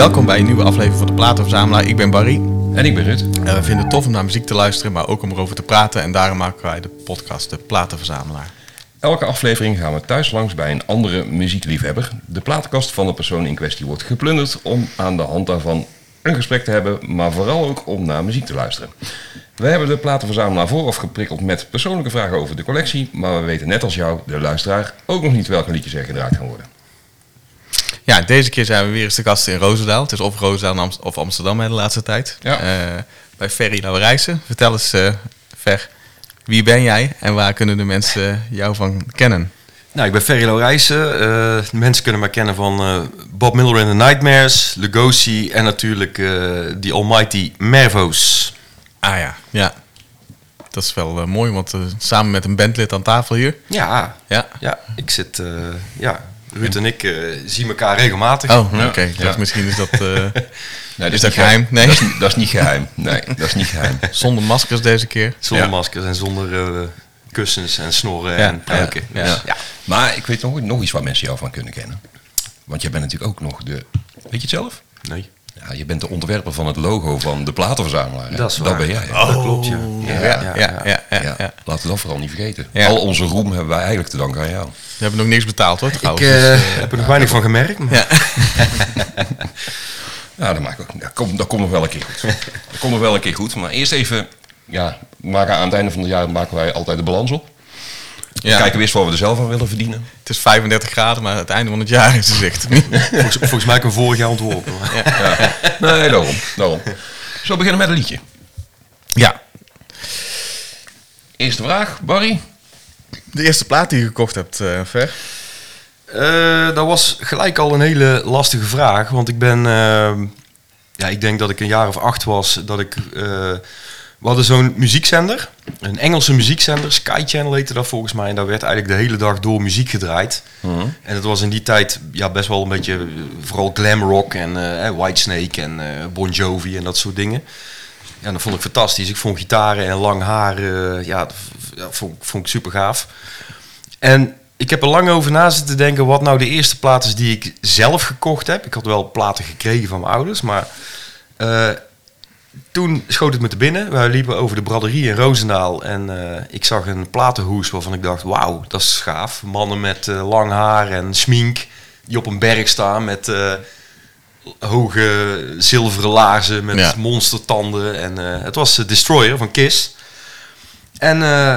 Welkom bij een nieuwe aflevering van de Platenverzamelaar. Ik ben Barry. En ik ben Ruud. En we vinden het tof om naar muziek te luisteren, maar ook om erover te praten. En daarom maken wij de podcast De Platenverzamelaar. Elke aflevering gaan we thuis langs bij een andere muziekliefhebber. De platenkast van de persoon in kwestie wordt geplunderd om aan de hand daarvan een gesprek te hebben, maar vooral ook om naar muziek te luisteren. We hebben de platenverzamelaar vooraf geprikkeld met persoonlijke vragen over de collectie, maar we weten net als jou, de luisteraar, ook nog niet welke liedjes er gedraaid gaan worden. Ja, deze keer zijn we weer eens de gast in Roosendaal. Het is of Roosendaal Amst- of Amsterdam hè, de laatste tijd. Ja. Eh, bij Ferry Lauwerijsen. Vertel eens, eh Fer, wie ben jij en waar kunnen de mensen jou van kennen? Nou, ik ben Ferry Laurijsen. Eh mensen kunnen mij kennen van Bob Miller in the Nightmares, Lugosi en natuurlijk die almighty Mervo's. Ah ja, ja. Dat is wel mooi, want samen met een bandlid aan tafel hier. Ja, Ja. ja, ik zit, ja, Ruud en ik eh, zien elkaar regelmatig. Oh, oké. Ja. misschien is dat eh, Nee, Is dat geheim? Nee. Dat is, niet- dat is niet geheim. Nee, dat is niet geheim. zonder maskers deze keer. Zonder Ja. maskers en zonder eh, kussens en snorren Ja, en pruiken. ja, Dus, ja. Maar ik weet nog, nog iets waar mensen jou van kunnen kennen. Want jij bent natuurlijk ook nog de... Weet je het zelf? Nee, Ja, je bent de ontwerper van het logo van de platenverzamelaar. hè? dat is Dat ben jij. hè? Dat klopt, ja. Ja, ja, ja. Ja, ja, Ja, ja. Laten we dat vooral niet vergeten. Ja. Al onze roem hebben wij eigenlijk te danken aan jou. We hebben nog niks betaald hoor, Ik trouwens. eh, dus, eh, heb er nog weinig van gemerkt. Maar ja. Ja, dat, maakt ook, dat, komt, dat komt nog wel een keer goed. Dat komt nog wel een keer goed. Maar eerst even... Ja, maken aan het einde van het jaar maken wij altijd de balans op. Ja. Kijken we eerst wat we er zelf aan willen verdienen. Het is 35 graden, maar het einde van het jaar is het echt. volgens, volgens mij ik hem vorig jaar ontworpen. maar- Nee, daarom. daarom. Zo beginnen met een liedje. ja. Eerste vraag, Barry. De eerste plaat die je gekocht hebt, eh Ver. Eh, dat was gelijk al een hele lastige vraag. Want ik ben... eh, ja, ik denk dat ik een jaar of acht was dat ik... eh, we hadden zo'n muziekzender. Een Engelse muziekzender. Sky Channel heette dat volgens mij. En daar werd eigenlijk de hele dag door muziek gedraaid. En het was in die tijd ja, best wel een beetje... eh, Vooral glam rock en eh, Whitesnake en eh, Bon Jovi en dat soort dingen. Ja, dat vond ik fantastisch. Ik vond gitaren en lang haar... eh, ja, vond, vond ik super gaaf. En ik heb er lang over na zitten denken wat nou de eerste plaat is die ik zelf gekocht heb. Ik had wel platen gekregen van mijn ouders, maar eh, toen schoot het me te binnen. Wij liepen over de braderie in Roosendaal en eh, ik zag een platenhoes waarvan ik dacht, wauw, dat is gaaf. Mannen met lang haar en smink die op een berg staan met hoge zilveren laarzen met Ja. monstertanden. En eh, het was Destroyer van Kiss. En eh,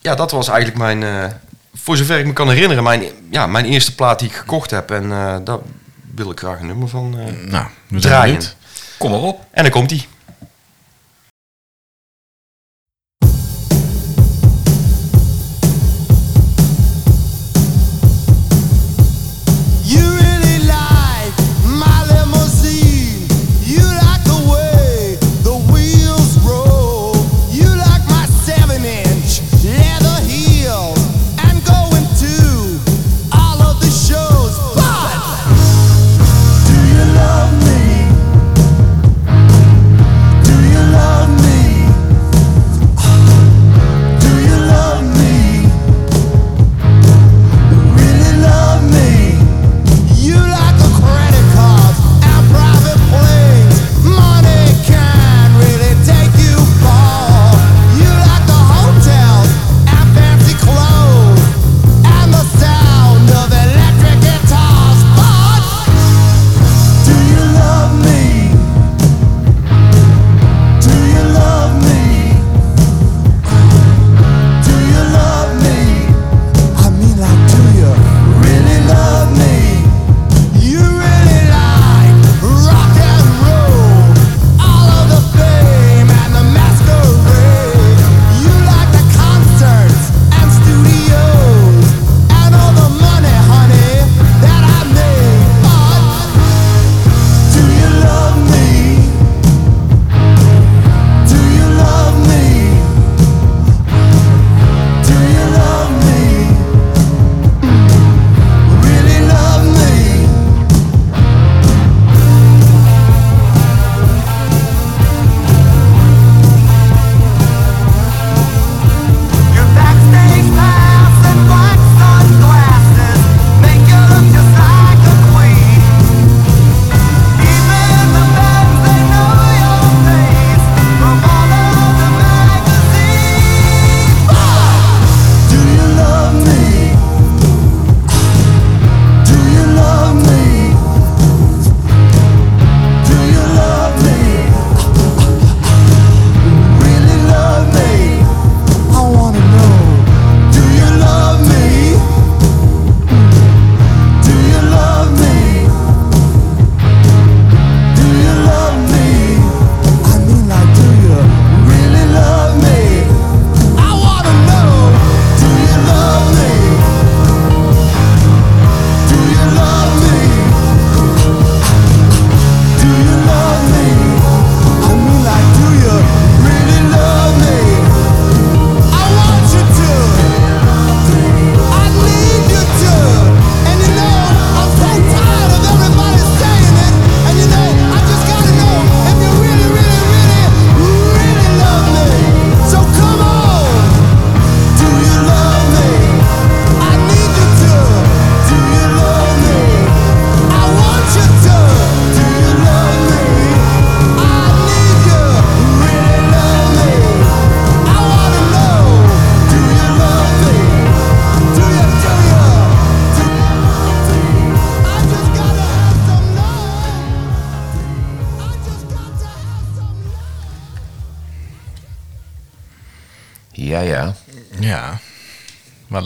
ja, dat was eigenlijk mijn, eh, voor zover ik me kan herinneren, mijn, ja, mijn eerste plaat die ik gekocht heb. En daar wil ik graag een nummer van Nou, draaien. Kom maar op. En dan komt die.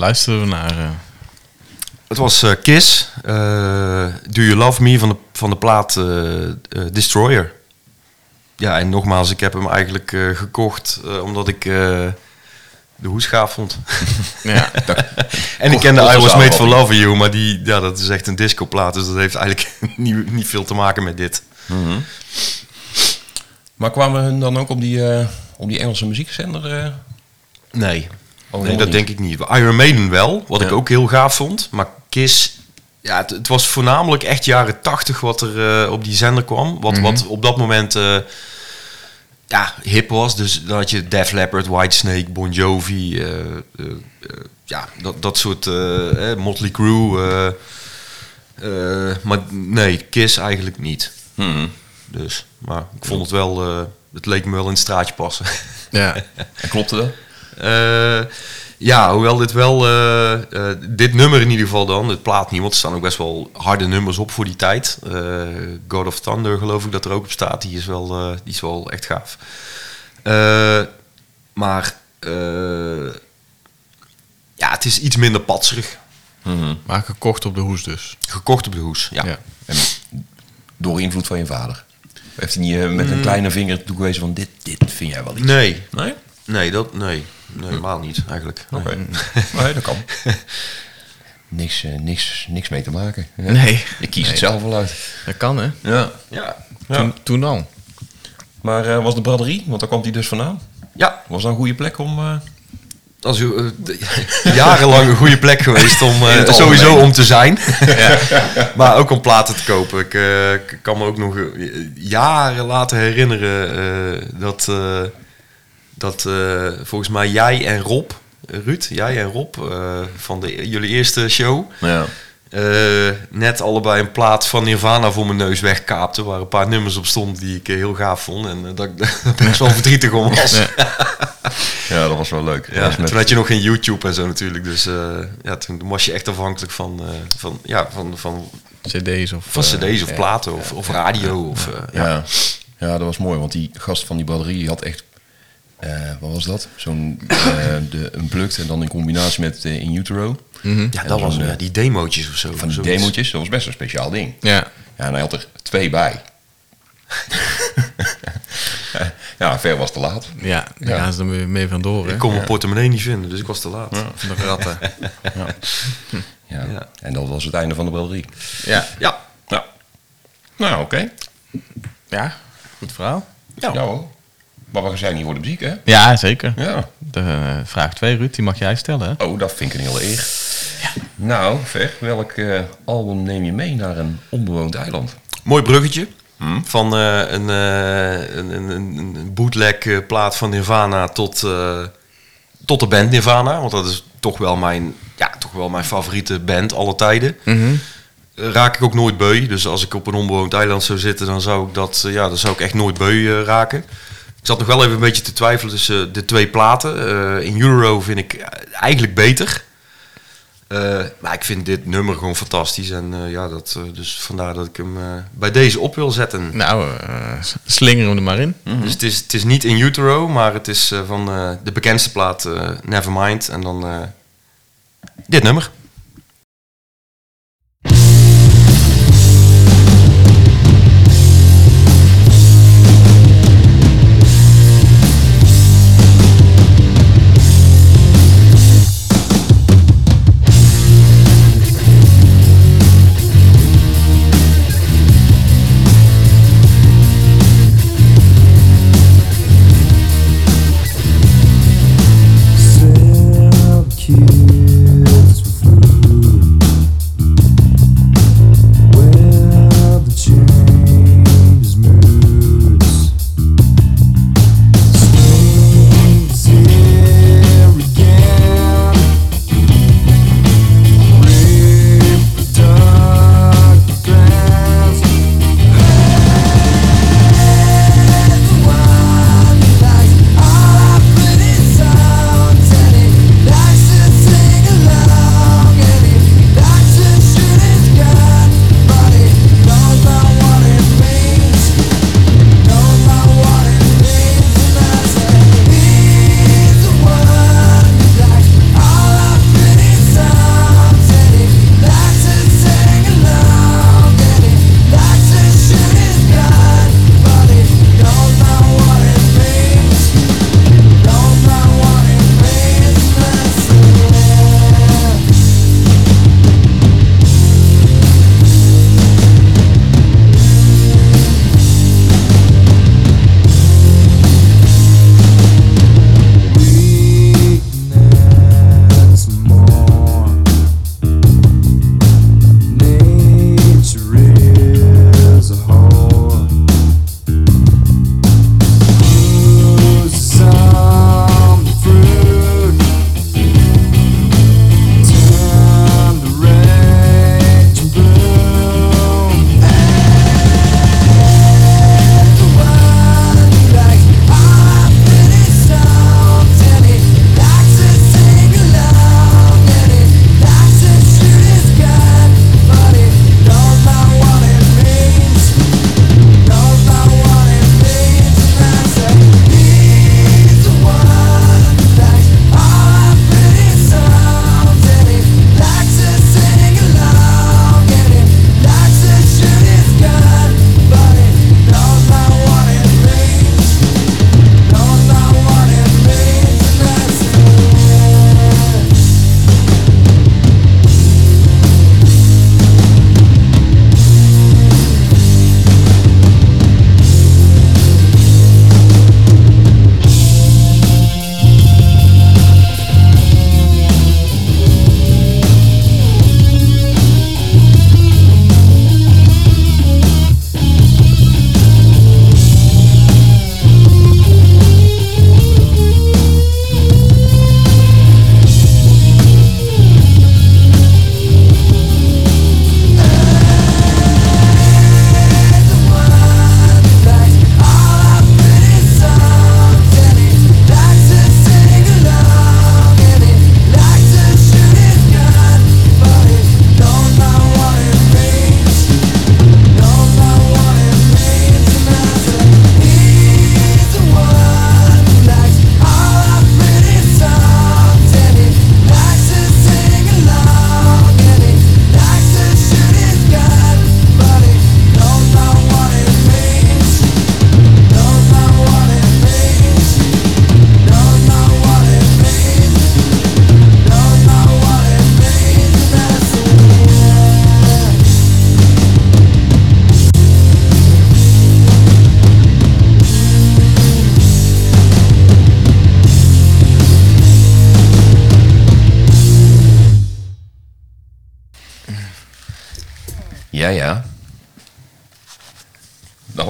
Luisteren we naar? eh? Het was eh, Kiss, eh, Do You Love Me van de, van de plaat Destroyer. Ja, en nogmaals, ik heb hem eigenlijk eh, gekocht eh, omdat ik eh, de hoes gaaf vond. ja, en ik kende I Was als Made For. Loving You, maar die, ja, dat is echt een discoplaat, dus dat heeft eigenlijk niet, niet veel te maken met dit. Maar kwamen hun dan ook op die, eh, op die Engelse muziekzender? eh? Nee, Oh, nee dat niet. denk ik niet. Iron Maiden wel, wat ik ook heel gaaf vond. Maar Kiss, ja, het, het was voornamelijk echt jaren tachtig wat er eh, op die zender kwam. Wat, wat op dat moment eh, ja, hip was. Dus dan had je Def Leppard, Whitesnake, Bon Jovi. eh, ja, dat, dat soort eh, Motley Crue. maar nee, Kiss eigenlijk niet. Mhm. Dus, maar ik vond het wel... het leek me wel in het straatje passen. ja. En klopte dat? Eh, ja, hoewel dit wel, eh, eh, dit nummer in ieder geval dan, het plaat niet, want er staan ook best wel harde nummers op voor die tijd. Eh, God of Thunder geloof ik dat er ook op staat, die is wel, eh, die is wel echt gaaf. Eh, maar eh, ja, het is iets minder patserig. Maar gekocht op de hoes dus. Gekocht op de hoes, ja. Ja. En door invloed van je vader? Heeft hij niet met een kleine vinger toegewezen van dit, dit vind jij wel iets? Nee, Nee? nee, dat, nee, nee helemaal niet eigenlijk. Oké. Nee, dat kan. Niks, eh, niks, niks mee te maken. Ja. Nee. Ik kies het zelf wel uit. Dat kan, hè? Ja. Ja, Ja. Toen, toen al. Maar eh, was de braderie, want daar kwam hij dus vandaan. ja Was dat een goede plek om... eh, Dat is jarenlang een goede plek geweest om eh, sowieso algemeen. om te zijn. maar ook om platen te kopen. Ik kan me ook nog jaren later herinneren eh, dat, eh, dat eh, volgens mij jij en Rob, Ruud, jij en Rob eh, van de, jullie eerste show. ja. eh, net allebei een plaat van Nirvana voor mijn neus wegkaapten. Waar een paar nummers op stonden die ik heel gaaf vond. En dat ik best wel verdrietig om was. Ja. ja, dat was wel leuk. Ja, met- toen had je nog geen YouTube en zo natuurlijk. Dus ja, toen was je echt afhankelijk van, van, ja, van, van, CD's of... van cd's of platen of, of radio. Of, ja. Ja. ja, dat was mooi, want die gast van die die had echt, eh, wat was dat? Zo'n eh de Unplugged en dan in combinatie met eh, In Utero. Ja, dat was ja, die demootjes of zo. Van die zoiets. demootjes, dat was best een speciaal ding. Ja. Ja, en hij had er twee bij. ja, ver was te laat. Ja, daar Ja. gaan ze er mee- vandoor? Ik kon mijn portemonnee niet vinden, dus ik was te laat. Van de ratten. Ja. Ja. Ja. En dat was het einde van de braderie. Ja. Ja, Ja. Nou, oké. Ja, goed verhaal. Ja. hoor. Maar we zijn hier voor de muziek, hè? Ja, zeker. Ja. De, eh, vraag 2, Ruud, die mag jij stellen, hè? Oh, dat vind ik een hele eer. Nou, Ver, welk eh, album neem je mee naar een onbewoond eiland? mooi bruggetje. Van eh, een, eh, een, een, een, bootleg plaat van Nirvana tot, eh, tot de band Nirvana. Want dat is toch wel mijn, ja, toch wel mijn favoriete band alle tijden. Mhm. Raak ik ook nooit beu. Dus als ik op een onbewoond eiland zou zitten, dan zou ik dat, ja, dan zou ik echt nooit beu raken. Ik zat nog wel even een beetje te twijfelen tussen de twee platen. Eh, in Euro vind ik eh, eigenlijk beter. Eh, maar ik vind dit nummer gewoon fantastisch. En eh, ja, dat, eh, dus vandaar dat ik hem eh, bij deze op wil zetten. Nou, eh, slinger hem er maar in. Dus het is, het is niet in utero, maar het is eh, van eh, de bekendste plaat eh, Nevermind. En dan eh, dit nummer.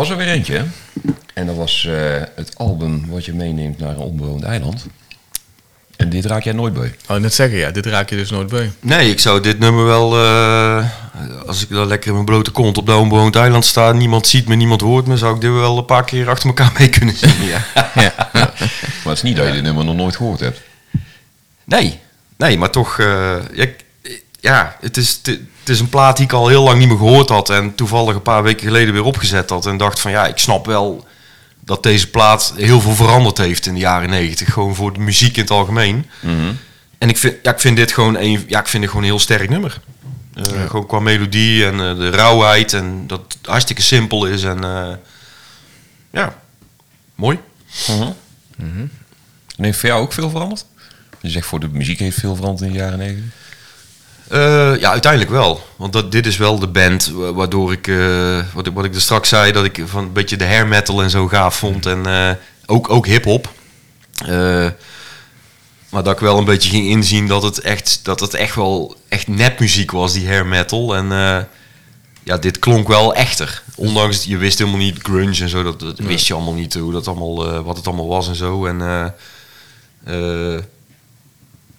Was er weer eentje. En dat was eh, het album wat je meeneemt naar een onbewoond eiland. En dit raak jij nooit bij. Oh, net zeggen, ja, dit raak je dus nooit bij. Nee, ik zou dit nummer wel, eh, als ik dan lekker in mijn blote kont op de onbewoond eiland sta, niemand ziet me, niemand hoort me, zou ik dit wel een paar keer achter elkaar mee kunnen zingen. Ja. Maar het is niet dat je dit nummer nog nooit gehoord hebt. Nee, nee, maar toch, eh, ja, ik- ja, het is, het het is een plaat die ik al heel lang niet meer gehoord had en toevallig een paar weken geleden weer opgezet had en dacht van ja, ik snap wel dat deze plaat heel veel veranderd heeft in de jaren negentig, gewoon voor de muziek in het algemeen. En ik vind, ja, ik vind dit gewoon een, ja, ik vind het gewoon een heel sterk nummer. Eh, Gewoon qua melodie en eh, de rauwheid en dat het hartstikke simpel is en eh, ja, mooi. En heeft voor jou ook veel veranderd? Je zegt voor de muziek heeft veel veranderd in de jaren 90. Eh, ja, uiteindelijk wel. Want dat, dit is wel de band wa- waardoor ik, eh, wat, ik, wat ik er straks zei, dat ik van een beetje de hair metal en zo gaaf vond. En eh, ook, ook hip-hop. Maar dat ik wel een beetje ging inzien dat het echt, dat het echt wel echt nepmuziek was, die hair metal. En ja, dit klonk wel echter. Ondanks, je wist helemaal niet grunge en zo, dat, dat wist je allemaal niet hoe dat allemaal, wat het allemaal was en zo. En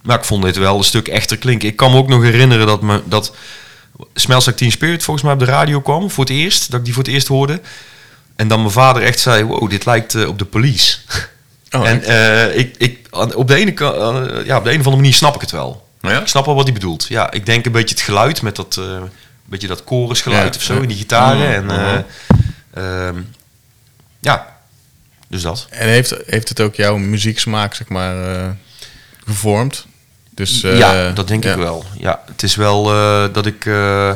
maar ik vond dit wel een stuk echter klinken. Ik kan me ook nog herinneren dat, me, dat Smells Like Teen Spirit volgens mij op de radio kwam. Voor het eerst. Dat ik die voor het eerst hoorde. En dan mijn vader echt zei, wow, dit lijkt eh, op de police. Oh, en eh, ik, ik, op, de ene, eh, ja, op de een of andere manier snap ik het wel. Nou ja? Ik snap wel wat hij bedoelt. Ja, ik denk een beetje het geluid met dat, beetje dat chorusgeluid Ja, of zo in die gitaren. Mhm, En, eh, ehm, ja, dus dat. En heeft, heeft het ook jouw muzieksmaak, zeg maar, gevormd? Dus, eh, ja, dat denk ik wel. Ja, het is wel eh, dat ik. eh, eh,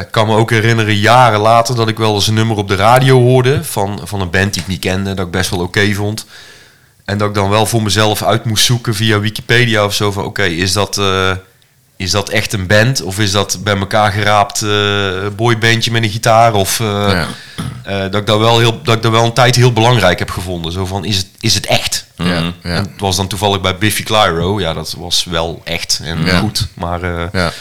ik kan me ook herinneren, jaren later, dat ik wel eens een nummer op de radio hoorde van, van een band die ik niet kende, dat ik best wel oké vond. En dat ik dan wel voor mezelf uit moest zoeken via Wikipedia of zo van oké, is dat. eh, is dat echt een band? Of is dat bij elkaar geraapt eh boybandje met een gitaar? Of eh, Ja. eh, dat, ik dat, wel heel, dat ik dat wel een tijd heel belangrijk heb gevonden. Zo van, is het, is het echt? Ja, Mhm. ja. En het was dan toevallig bij Biffy Clyro. Ja, dat was wel echt en Ja. goed. Maar eh, ja,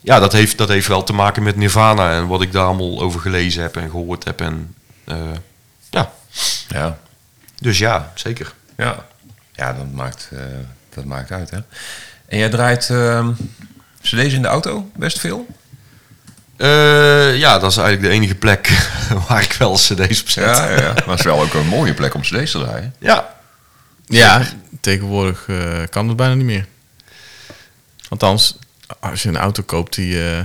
ja. dat, heeft, dat heeft wel te maken met Nirvana en wat ik daar allemaal over gelezen heb en gehoord heb. En, eh, ja, Ja. dus ja, zeker. Ja, ja dat, maakt, eh, dat maakt uit, hè. En jij draait ehm cd's in de auto best veel? Eh, ja, dat is eigenlijk de enige plek waar ik wel cd's op zet. Ja, ja, ja. Maar het is wel ook een mooie plek om cd's te draaien. ja. Ja, tegenwoordig eh, kan het bijna niet meer. Althans, als je een auto koopt die... eh,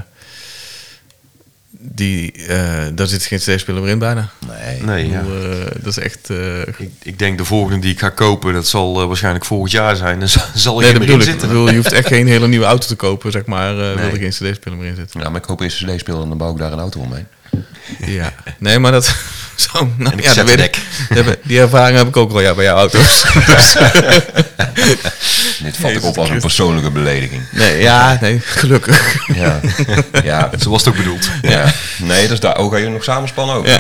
die eh, daar zit geen CD-speler meer in bijna. Nee. Nee, Ik ja. bedoel, eh, dat is echt... eh, Ik, ik denk de volgende die ik ga kopen, dat zal waarschijnlijk volgend jaar zijn. Dan zal- ik nee, er ik. Ik zitten. bedoel, je hoeft echt geen hele nieuwe auto te kopen, zeg maar. eh Wil er geen CD-speler meer in zitten. Ja, maar ik koop eerst een cd-speler en dan bouw ik daar een auto omheen. Ja. Nee, maar dat... Zo, nou, En ik ja, zet dat weet ik. Die ervaring heb ik ook al ja, bij jouw auto's. Dit vat ik op als een persoonlijke belediging. Nee, ja, nee, gelukkig. Ja. ja. Zo was het ook bedoeld. ja. Nee, dat is daar ook ga je nog samenspannen ook. Ja.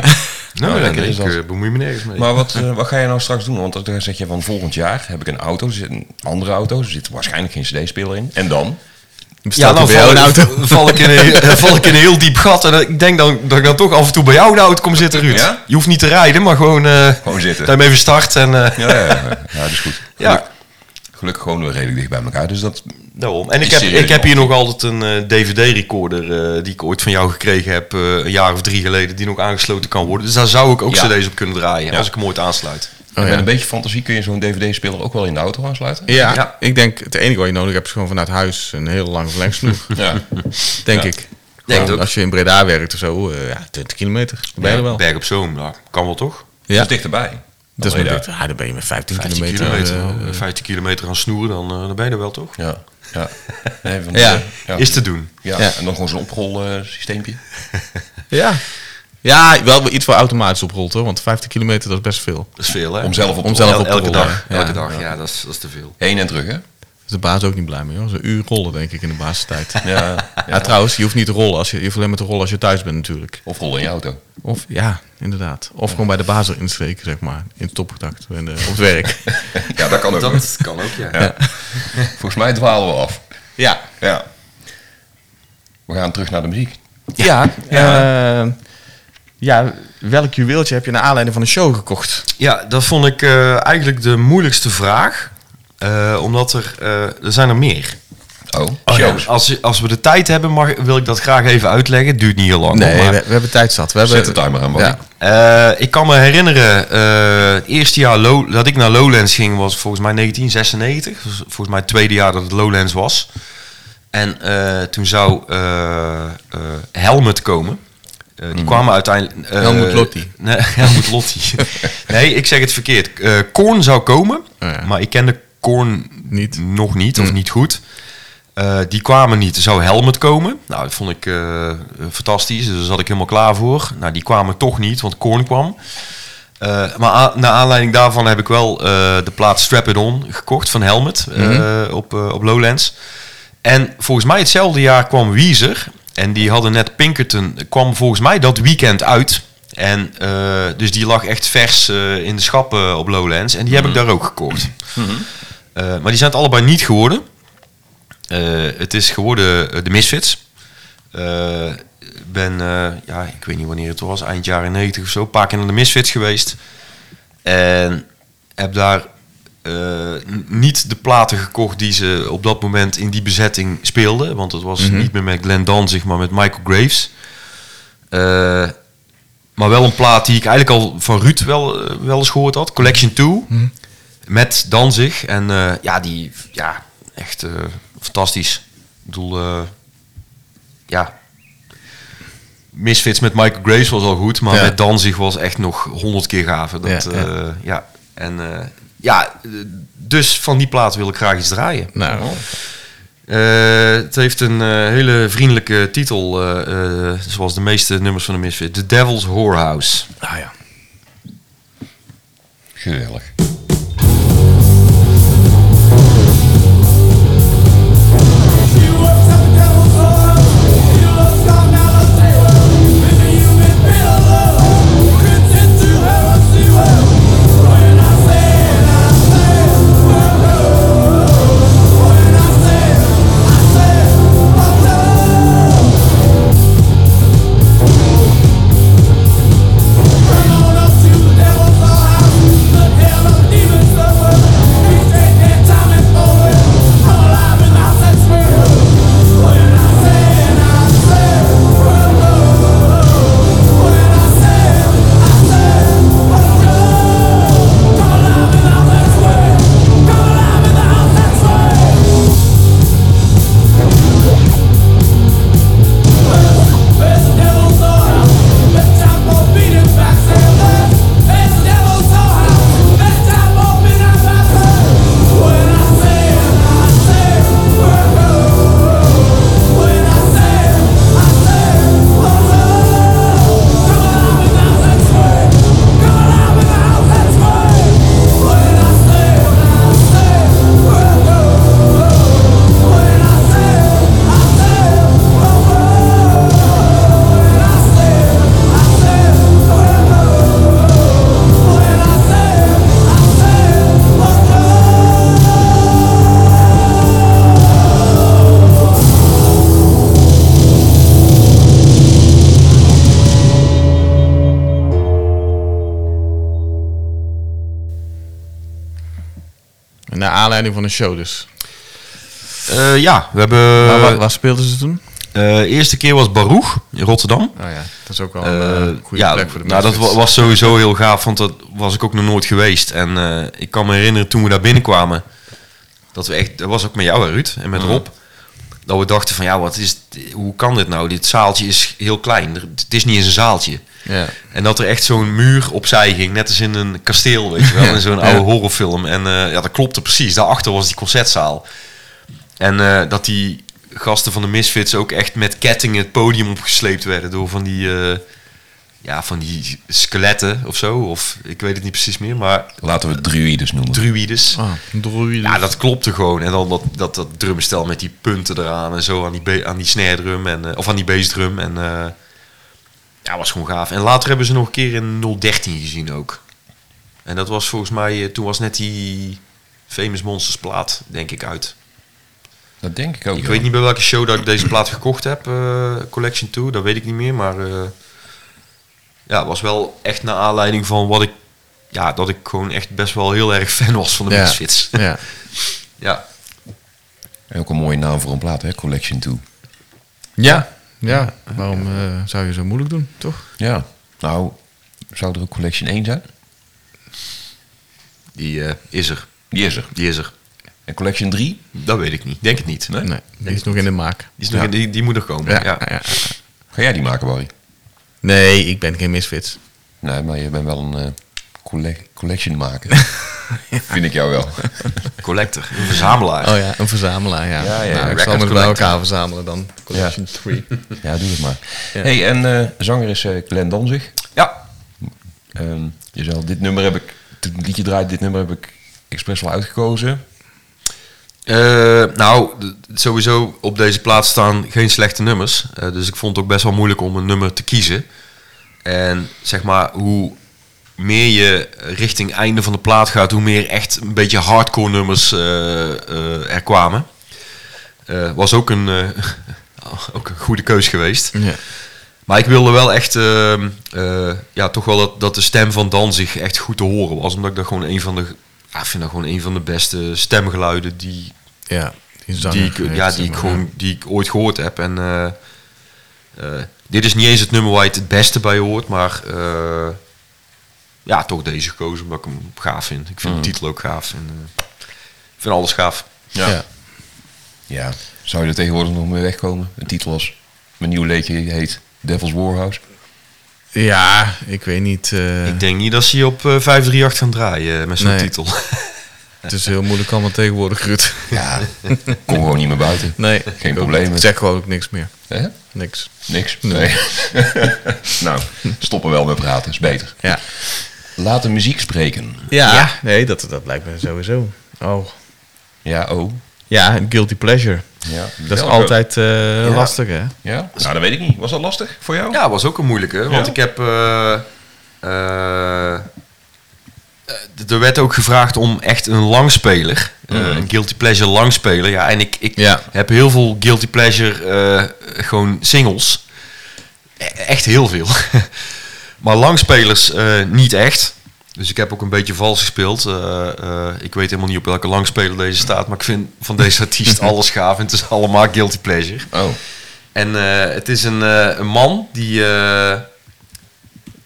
Nou, ja, dat is ik eh, bemoei me nergens mee. Maar wat, eh, wat ga je nou straks doen? Want dan zeg je van volgend jaar heb ik een auto, zit een andere auto, er zit waarschijnlijk geen cd-speler in. En dan? Bestaat ja, dan val, een auto? val, ik in een, val ik in een heel diep gat. En ik denk dan, dat ik dan toch af en toe bij jou in de auto kom zitten, Ruud. Ja? Je hoeft niet te rijden, maar gewoon... eh Gewoon zitten. Hem even start en... eh, Ja, ja, ja. ja dat is goed. Ja. Geluk- Gelukkig gewoon weer redelijk dicht bij elkaar. Dus dat, Daarom. En ik heb, ik heb hier nog altijd een eh, DVD-recorder eh, die ik ooit van jou gekregen heb, eh, een jaar of drie geleden, die nog aangesloten kan worden. Dus daar zou ik ook Ja. cd's op kunnen draaien, Ja. als ik hem ooit aansluit. Oh, met ja. een beetje fantasie kun je zo'n dvd-speler ook wel in de auto aansluiten. Ja, Ja. ik denk het enige wat je nodig hebt is gewoon vanuit huis een heel lang verlengsnoer. Ja. denk Ja. ik. Denk Gewoon het ook. als je in Breda werkt of zo, eh, ja, 20 kilometer. Ben je er wel. Berg op Zoom, nou, kan wel toch? Ja, Dat is dichterbij. Dat is Breda. met dit. Ja, dan ben je met 15, 15 kilometer. kilometer, eh, eh, 15 kilometer gaan snoeren, dan, eh, dan ben je er wel toch? Ja. Ja. Nee, van, Ja. eh, ja. Is te doen. Ja. Ja. En dan gewoon zo'n oprolsysteempje. ja. Ja, wel iets voor automatisch oprolt hoor, want 15 kilometer dat is best veel. Dat is veel, hè? Om zelf op te Om zelf El- op te elke rollen. dag. Ja. Elke dag, ja, dat, is, dat is te veel. Heen en terug, hè? Is de baas ook niet blij mee hoor. Zo'n uur rollen denk ik in de basistijd. Ja. Ja, trouwens, je hoeft niet te rollen. Als je, je hoeft alleen maar te rollen als je thuis bent natuurlijk. Of rollen in je auto. Of ja, inderdaad. Of gewoon bij de baas erin steken, zeg maar. In het topcontact en de, op het werk. Ja, dat kan ook. Dat kan ook, ja. Ja. Volgens mij dwalen we af. ja. Ja. We gaan terug naar de muziek. Ja, Ja. eh, ja, welk juweeltje heb je naar aanleiding van de show gekocht? Ja, dat vond ik eh, eigenlijk de moeilijkste vraag. Eh, omdat er, eh, er zijn er meer. Oh, Ja, shows. als, als we de tijd hebben, mag, wil ik dat graag even uitleggen. Het duurt niet heel lang. Nee, maar, we, we hebben tijd zat. We hebben, Zet de timer aan. Ja. Eh, ik kan me herinneren, eh, het eerste jaar Low- dat ik naar Lowlands ging was volgens mij 1996. Dus volgens mij het tweede jaar dat het Lowlands was. En eh, toen zou eh, eh, Helmet komen. Eh, die kwamen uiteindelijk... eh, Helmut Lotti. Nee, Helmut Lotti. nee, ik zeg het verkeerd. Eh Korn zou komen, Oh ja. maar ik kende Korn Niet. nog niet, of niet goed. Eh, die kwamen niet. Er zou Helmet komen. Nou, dat vond ik eh, fantastisch. Dus daar zat ik helemaal klaar voor. Nou, die kwamen toch niet, want Korn kwam. Eh, maar a- naar aanleiding daarvan heb ik wel de plaat Strap It On gekocht van Helmet eh, op, op Lowlands. En volgens mij hetzelfde jaar kwam Weezer. En die hadden net Pinkerton, kwam volgens mij dat weekend uit. En dus die lag echt vers in de schappen op Lowlands. En die heb ik daar ook gekocht. Eh, maar die zijn het allebei niet geworden. Eh, het is geworden eh, de Misfits. Ik ben, ja, ik weet niet wanneer het was, eind jaren 90 of zo, een paar keer naar de Misfits geweest. En heb daar niet de platen gekocht die ze op dat moment in die bezetting speelden. Want het was niet meer met Glenn Danzig, maar met Michael Graves. Maar wel een plaat die ik eigenlijk al van Ruud wel, wel eens gehoord had. Collection 2. Met Danzig. En eh, ja, die, ja, echt eh, fantastisch. Ik bedoel, eh, ja. Misfits met Michael Graves was al goed, maar Ja. met Danzig was echt nog honderd keer gaver. Dat, Ja, ja. En eh, ja, dus van die plaat wil ik graag iets draaien. Nou, Eh, het heeft een hele vriendelijke titel, eh, eh, zoals de meeste nummers van de Misfits. The Devil's Whorehouse. ah ja. Geweldig. Aanleiding van de show dus. Eh, ja, we hebben... Waar, waar speelden ze toen? eh, eerste keer was Baruch in Rotterdam. Oh ja, dat is ook wel een Eh, goede ja, plek voor de nou, dat was sowieso heel gaaf, want dat was ik ook nog nooit geweest. En ik kan me herinneren toen we daar binnenkwamen, dat we echt, dat was ook met jou, Ruud, en met Rob, dat we dachten van, ja, wat is, hoe kan dit nou? Dit zaaltje is heel klein, het is niet eens een zaaltje. Ja. En dat er echt zo'n muur opzij ging, net als in een kasteel, weet je wel, in zo'n oude horrorfilm. En eh, ja, dat klopte precies. Daarachter was die concertzaal. En eh, dat die gasten van de Misfits ook echt met kettingen het podium opgesleept werden door van die, eh, ja, van die skeletten of zo. Of ik weet het niet precies meer, maar Laten we het druides noemen. druides. Ah, een druïde. Ja, dat klopte gewoon. En dan dat, dat, dat drumstel met die punten eraan en zo aan die, be- aan die snare drum en, eh, of aan die bassdrum. En eh, ja, was gewoon gaaf. En later hebben ze nog een keer in 013 gezien ook. En dat was volgens mij, eh, toen was net die Famous Monsters plaat, denk ik, uit. Dat denk ik ook. Ik ja. weet niet bij welke show dat ik deze plaat gekocht heb, eh, Collection 2, dat weet ik niet meer. Maar eh, ja, was wel echt naar aanleiding van wat ik, ja, dat ik gewoon echt best wel heel erg fan was van de Ja. Misfits. Ja. ja. En ook een mooie naam voor een plaat, hè? Collection 2. Ja. Ja. Waarom eh, zou je zo moeilijk doen, toch? Ja. Nou, zou er ook Collection 1 zijn? Die eh, is er. Die is er. Die is er. En Collection 3? Dat weet ik niet. Denk het niet. Nee? Nee, die is nog in de maak. Die, is nog, Ja. die, die moet er komen. Ja. Ja. ja. ja. Ga jij die maken, Barry? Nee, ik ben geen misfits. Nee, maar je bent wel een eh, colle- collection maker. Vind ik jou wel. Collector, een verzamelaar. Oh ja, een verzamelaar, ja. Ja, ja, nou, ik zal me bij elkaar verzamelen dan. Collection 3. Ja, doe het maar. Ja. hey, en eh, zanger is eh, Glenn Danzig. Ja. Ehm, je zei dit nummer heb ik, toen het liedje draait, dit nummer heb ik expres wel uitgekozen. Eh, nou, sowieso op deze plaats staan geen slechte nummers. Eh, dus ik vond het ook best wel moeilijk om een nummer te kiezen. En zeg maar, hoe meer je richting einde van de plaat gaat, hoe meer echt een beetje hardcore nummers eh, er kwamen. Eh, was ook een, ook een goede keus geweest. Ja. Maar ik wilde wel echt, ehm, eh, ja, toch wel dat, dat de stem van Danzig echt goed te horen was. Omdat ik dat gewoon een van de, ja, ik vind dat gewoon een van de beste stemgeluiden die, Ja, die ik, ja, die ik gewoon, die ik ooit gehoord heb. En dit is niet eens het nummer waar je het het beste bij hoort, maar eh, ja, toch deze gekozen omdat ik hem gaaf vind. Ik vind de titel ook gaaf en eh, ik vind alles gaaf. Ja. ja. Ja, zou je er tegenwoordig nog mee wegkomen? De titel was, mijn nieuwe leedje heet Devil's Warhouse. ik weet niet. eh, Ik denk niet dat ze je op eh, 538 gaan draaien eh, met zo'n Nee. titel. het is heel moeilijk allemaal tegenwoordig, Ruud. Ja, kom gewoon niet meer buiten. Nee, Geen. Ik zeg gewoon ook niks meer. Hè? Niks. Niks? Nee. nou, stoppen wel met praten, is beter. Ja. Laat de muziek spreken. Ja, nee, dat, dat lijkt me sowieso. Oh. Ja, oh. Ja, een guilty pleasure. Ja, Dat is welke? altijd eh, lastig, hè? Ja? Nou, dat weet ik niet. Was dat lastig voor jou? Ja, was ook een moeilijke. Want Ja? ik heb. eh, eh, er werd ook gevraagd om echt een langspeler. eh, Mhm. Een guilty pleasure langspeler. Ja, en ik, ik Ja. heb heel veel guilty pleasure eh, gewoon singles. E- echt heel veel. maar langspelers eh, niet echt. Dus ik heb ook een beetje vals gespeeld. Ik weet helemaal niet op welke langspeler deze staat. Maar ik vind van deze artiest alles gaaf. En het is allemaal guilty pleasure. Oh. En het is een, een man die...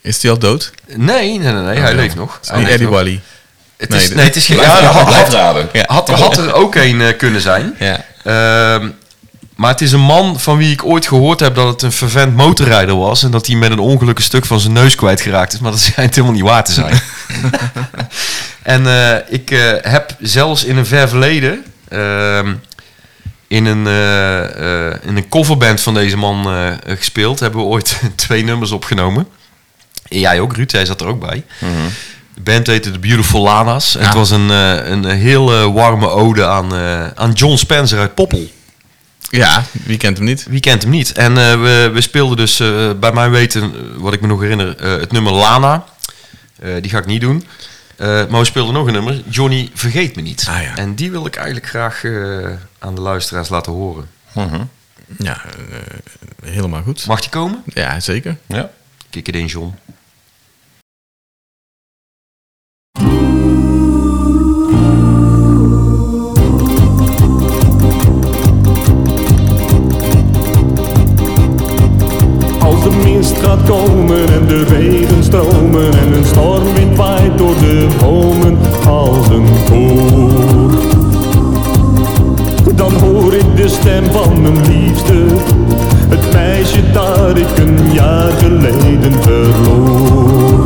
Is die al dood? nee, nee, nee, nee hij ja. leeft nog. Het is Hij leeft Eddie nog. Wally. Het Nee, is, nee, het is geen... Ja, had, had, had, had er ook een eh, kunnen zijn. Ja. Ehm, maar het is een man van wie ik ooit gehoord heb dat het een vervent motorrijder was. En dat hij met een ongeluk een stuk van zijn neus kwijtgeraakt is. Maar dat schijnt helemaal niet waar te zijn. en eh, ik eh, heb zelfs in een ver verleden... ehm, in een, eh, eh, in een coverband van deze man eh, gespeeld. Hebben we ooit twee nummers opgenomen. En jij ook, Ruud. Jij zat er ook bij. De band heette The Beautiful Lana's. En Ja. het was een, eh, een heel eh, warme ode aan, eh, aan John Spencer uit Poppel. ja, wie kent hem niet? Wie kent hem niet? En eh, we, we speelden dus, eh, bij mijn weten, wat ik me nog herinner, eh, het nummer Lana. Eh, die ga ik niet doen. Eh, maar we speelden nog een nummer, Johnny Vergeet Me Niet. Ah, ja. En die wil ik eigenlijk graag eh, aan de luisteraars laten horen. Mhm. Ja, eh, helemaal goed. Mag die komen? Ja, zeker. Ja. Kik het in, John. Komen en de regen stromen en een stormwind waait door de bomen als een koor. Dan hoor ik de stem van mijn liefste, het meisje dat ik een jaar geleden verloor.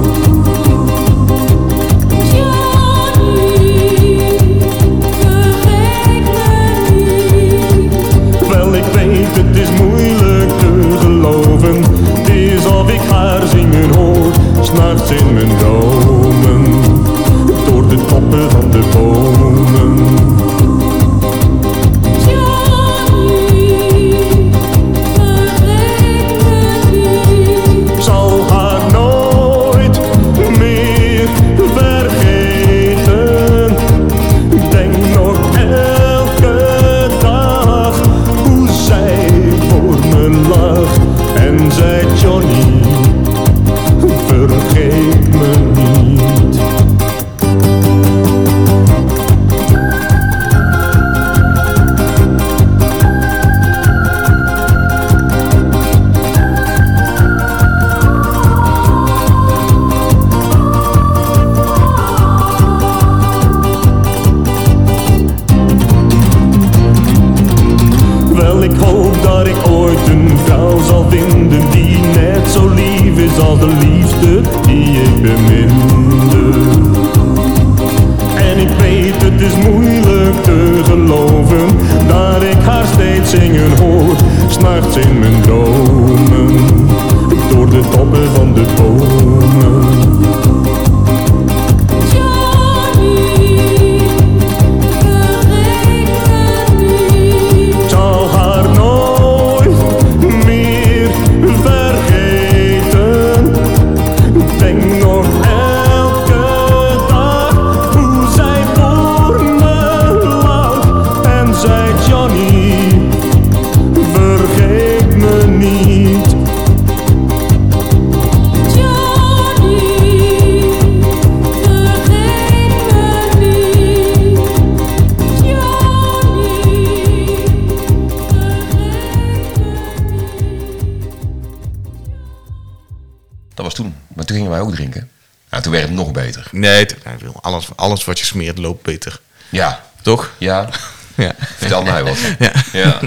Smeert loopt beter. Ja. Toch? Ja. Ja. Vertel mij wat. Ja. Ja.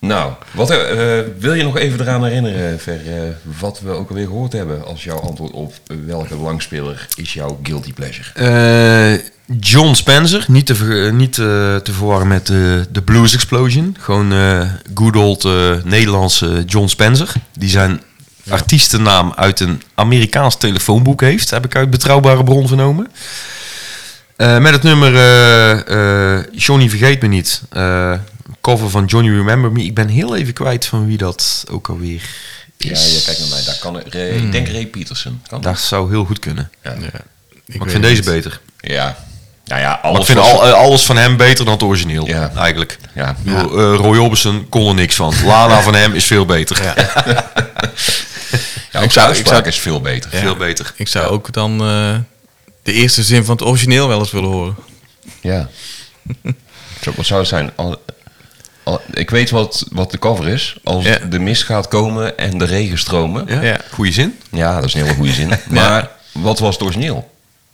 Nou, wat, eh, wil je nog even eraan herinneren, Ver, eh, wat we ook alweer gehoord hebben als jouw antwoord op welke langspeler is jouw guilty pleasure? Eh, John Spencer, niet te, ver- niet, eh, te verwarren met de Blues Explosion. Gewoon eh good old eh, Nederlandse John Spencer. Die zijn artiestennaam uit een Amerikaans telefoonboek heeft, heb ik uit betrouwbare bron vernomen. Eh, met het nummer eh, eh, Johnny Vergeet Me Niet. Eh, cover van Johnny Remember Me. Ik ben heel even kwijt van wie dat ook alweer Ja, is. je kijkt naar mij. Daar kan, Ray- Ik denk Ray Peterson. Kan Dat zou heel goed kunnen. Ja. Ja. maar ik vind deze niet. beter. ja. Nou ja, Maar alles ik vind al, alles van hem beter dan het origineel, Ja. eigenlijk. Ja. Ik Roy Orbison kon er niks van. Lana van hem is veel beter. Ja, ook Ik zou- ik uitspraak zou- is veel beter. Veel beter. Ik zou ook dan eh, de eerste zin van het origineel wel eens willen horen. Ja. Wat zou het zijn? Al- al- ik weet wat, wat de cover is. Als Ja. de mist gaat komen en de regen stromen. Ja, Ja? Ja. Goeie zin? dat is een hele goede zin. Maar wat was het origineel?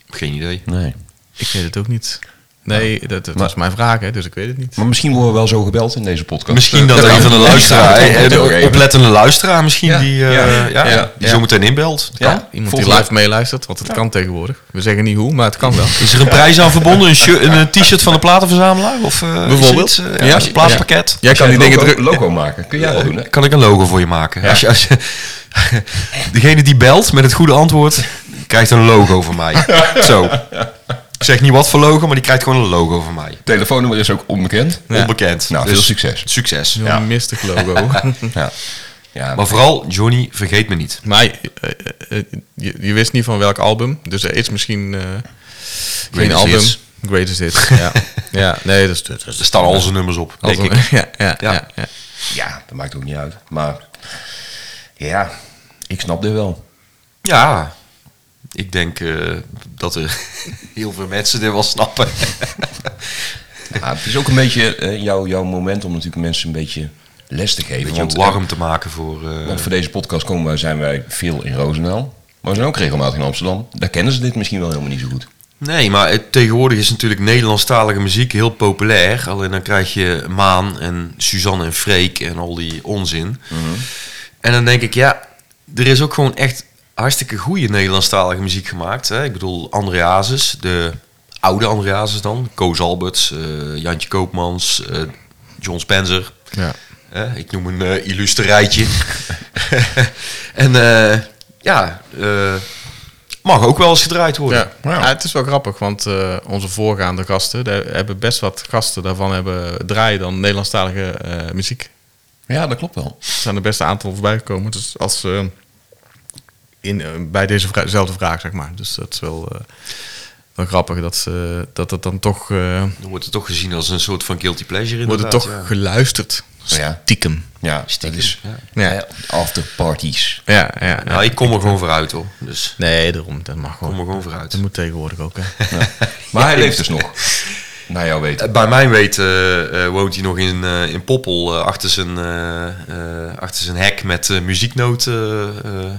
Geen idee. Nee. Ik weet het ook niet. Nee, dat, dat Maar- is mijn vraag, hè, dus ik weet het niet. Maar misschien worden we wel zo gebeld in deze podcast. Misschien dat Eh, een van de luisteraar, dat eh, de even. oplettende luisteraar misschien, Ja, die, eh, ja, ja, ja, die zo meteen inbelt. Dat Ja. kan. Iemand die live meeluistert, want het kan tegenwoordig. We zeggen niet hoe, maar het kan wel. Is er een prijs aan verbonden? Een, een, eh, t-shirt van de platenverzamelaar? Of, eh, Bijvoorbeeld. iets, eh, Ja. ja, als je plaatspakket? Jij kan die een dingen logo, druk... logo maken. Kun jij wel doen, hè? Kan ik een logo voor je maken? Ja. Als je, als je- degene die belt met het goede antwoord, krijgt een logo van mij. Zo. Ik zeg niet wat voor logo, maar die krijgt gewoon een logo van mij. Telefoonnummer is ook onbekend. Onbekend. Nou, Dus veel succes. Succes. Zo'n Ja. mistig logo. Ja. Ja, Maar vooral, Johnny, vergeet me niet. maar eh, eh, eh, je, je wist niet van welk album, dus er is misschien eh, geen album. Hits. Greatest Hits, ja. ja. Nee, dat is... Dat is Er staan al zijn nummers op, denk ik. Ja, ja, Ja. ja. ja. ja, dat maakt ook niet uit. Maar ja, ik snap dit wel. Ja, ik denk eh, dat er heel veel mensen dit wel snappen. Ja, het is ook een beetje eh, jouw, jouw moment om natuurlijk mensen een beetje les te geven. Een beetje want, warm te maken voor... eh, want voor deze podcast komen wij, zijn wij veel in Roosendaal. Maar we zijn ook regelmatig in Amsterdam. Daar kennen ze dit misschien wel helemaal niet zo goed. Nee, maar het, tegenwoordig is natuurlijk Nederlandstalige muziek heel populair. Alleen dan krijg je Maan en Suzanne en Freek en al die onzin. En dan denk ik, ja, er is ook gewoon echt hartstikke goede Nederlandstalige muziek gemaakt. Hè? Ik bedoel, André Hazes, de oude André Hazes dan. Koos Alberts, eh, Jantje Koopmans, eh, John Spencer. ja. Hè, ik noem een eh illustre rijtje. en eh, ja, eh, mag ook wel eens gedraaid worden. Ja. Ja, het is wel grappig, want eh, onze voorgaande gasten, daar hebben best wat gasten daarvan hebben draaien dan Nederlandstalige eh, muziek. Ja, dat klopt wel. Er zijn er best een aantal voorbij gekomen. Dus als eh, in, eh, bij deze vra- dezelfde vraag, zeg maar. Dus dat is wel, eh, wel grappig dat, ze, dat het dan toch eh, Dan wordt het toch gezien als een soort van guilty pleasure wordt het inderdaad. toch ja. geluisterd. Ja. Stiekem. Ja, dat is Ja. ja. after parties. Ja, ja, ja. Nou, ik kom er gewoon vooruit hoor. Dus Nee, daarom. Dat mag gewoon. kom er gewoon vooruit. Dat moet tegenwoordig ook, hè. Maar hij leeft dus nog. Naar jouw weten. Bij mijn weten woont hij nog in, eh, in Poppel achter, zijn, eh, eh, achter zijn hek met muzieknoten eh,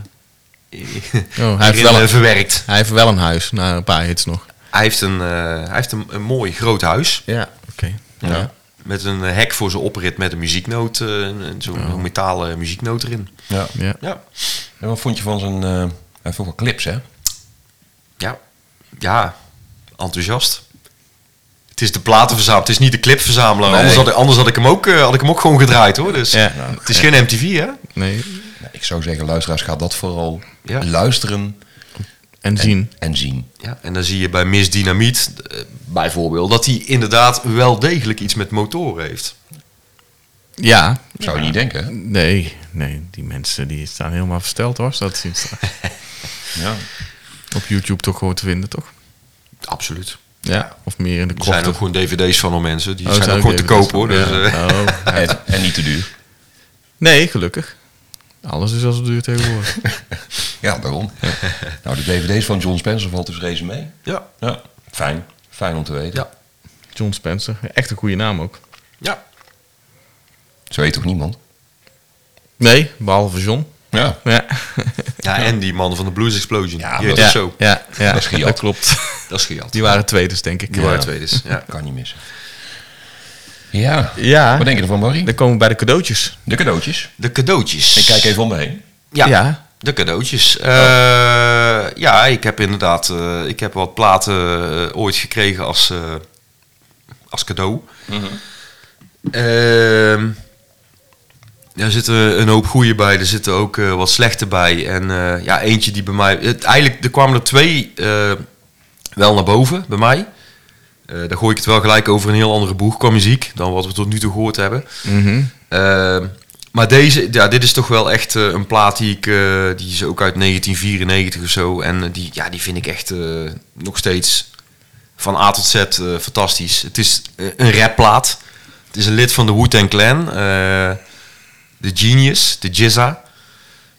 Oh, hij heeft wel eh, een- verwerkt. Hij heeft wel een huis, na een paar hits nog. Hij heeft een, eh, hij heeft een, een mooi groot huis. Ja, oké. Ja. Met een eh, hek voor zijn oprit met een muzieknoot, eh, een- zo'n metalen muzieknoot erin. Ja. Ja. Ja. En wat vond je van zijn... eh hij heeft ook wel clips, hè? Ja, ja, enthousiast. Het is de platenverzamelaar, het is niet de clipverzamelaar. Nee. Anders, had, ik- anders had, ik hem ook, eh, had ik hem ook gewoon gedraaid hoor. Dus Ja. het is geen MTV hè? Nee. Nou, ik zou zeggen, luisteraars, ga dat vooral Ja. luisteren En zien. en zien. Ja, en dan zie je bij Miss Dynamiet eh, bijvoorbeeld dat hij inderdaad wel degelijk iets met motoren heeft. Ja. Zou je niet denken? Nee, nee, die mensen die staan helemaal versteld hoor. Dat zien straks. Ja. Op YouTube toch gewoon te vinden, toch? Absoluut. Ja. Of meer in de Er zijn ook gewoon dvd's van al mensen. Die Oh, zijn ook ook gewoon te kopen hoor. Dus, Ja. eh, Oh. En, en niet te duur. Nee, gelukkig. Alles is al zo duur tegenwoordig. Ja, daarom. Nou, de dvd's van John Spencer valt dus reuze mee. ja. Ja, fijn. Fijn om te weten. Ja. John Spencer. Echt een goede naam ook. ja. Zo weet toch niemand? Nee, behalve John. Ja. Ja. Ja, en die man van de Blues Explosion. Ja, dat- ja, zo. Ja, ja, Dat is gejat. dat klopt. Dat is gejat. Die waren tweeders, denk ik. Die Ja. waren tweeders. Ja. Kan niet missen. Ja. Ja. Wat denk je ervan, Barry? Dan komen we bij de cadeautjes. De cadeautjes. De cadeautjes. Ik kijk even om me heen. Ja, Ja. de cadeautjes. Eh, ja, ik heb inderdaad eh, ik heb wat platen eh, ooit gekregen als, eh, als cadeau. Ehm, er zitten een hoop goede bij, er zitten ook eh, wat slechte bij. En eh, ja, eentje die bij mij... Het, eigenlijk, er kwamen er twee eh, wel naar boven bij mij. Daar gooi ik het wel gelijk over een heel andere boeg qua muziek dan wat we tot nu toe gehoord hebben. Ehm, maar deze, ja, dit is toch wel echt een plaat die ik, die is ook uit 1994 of zo. En die, ja, die vind ik echt nog steeds van A tot Z fantastisch. Het is een rapplaat. Het is een lid van de Wu-Tang Clan. De Genius, de Jizza.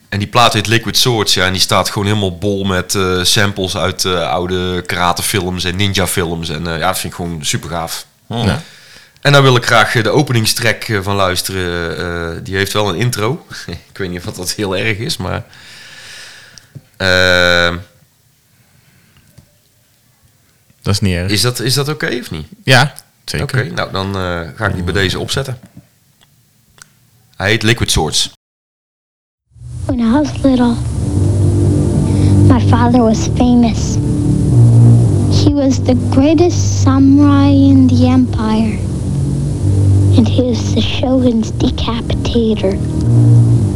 En die plaat heet Liquid Swords, ja. En die staat gewoon helemaal bol met eh, samples uit eh, oude karatefilms en ninja-films. En eh, ja, dat vind ik gewoon super gaaf. Ja. En daar wil ik graag de openingstrack eh, van luisteren. Eh, die heeft wel een intro. ik weet niet of dat heel erg is, maar... Dat is niet erg. is dat, is dat oké of niet? Ja, zeker. Oké, nou dan eh, ga ik die bij deze opzetten. Hij heet Liquid Swords. When I was little, my father was famous. He was the greatest samurai in the empire, and he was the shogun's decapitator.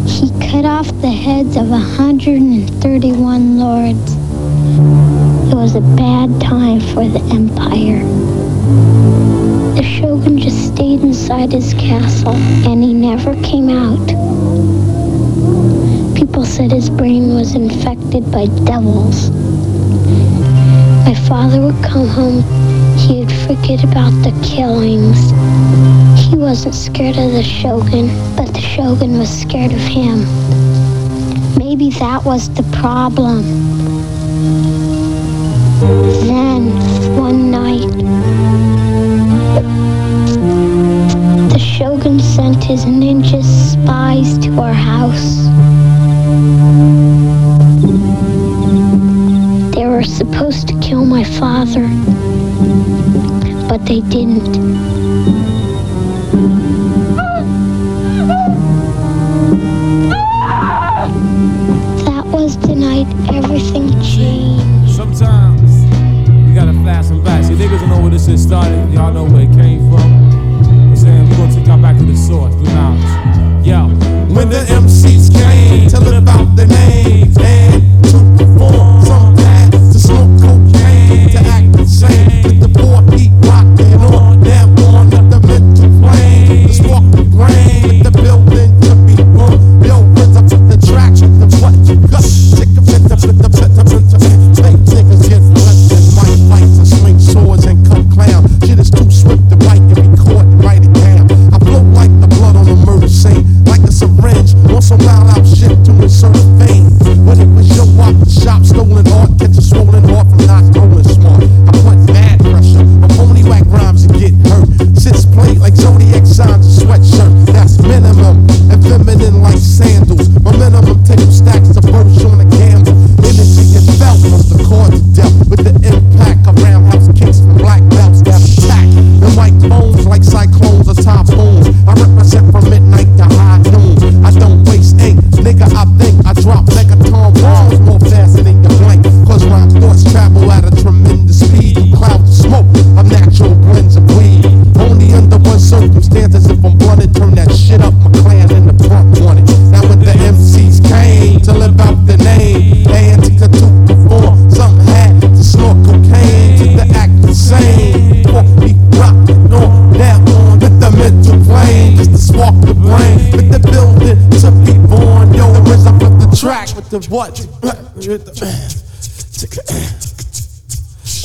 He cut off the heads of 131 lords. It was a bad time for the empire. Shogun just stayed inside his castle, and he never came out. People said his brain was infected by devils. My father would come home, he'd forget about the killings. He wasn't scared of the shogun, but the shogun was scared of him. Maybe that was the problem. Then, one night, sent his ninja spies to our house. They were supposed to kill my father, but they didn't. That was the night everything changed. Sometimes you gotta fast and back. See, niggas don't know where this shit started. Y'all know where it came from. Got back to the source, blue knowledge. Yo. When the MCs came.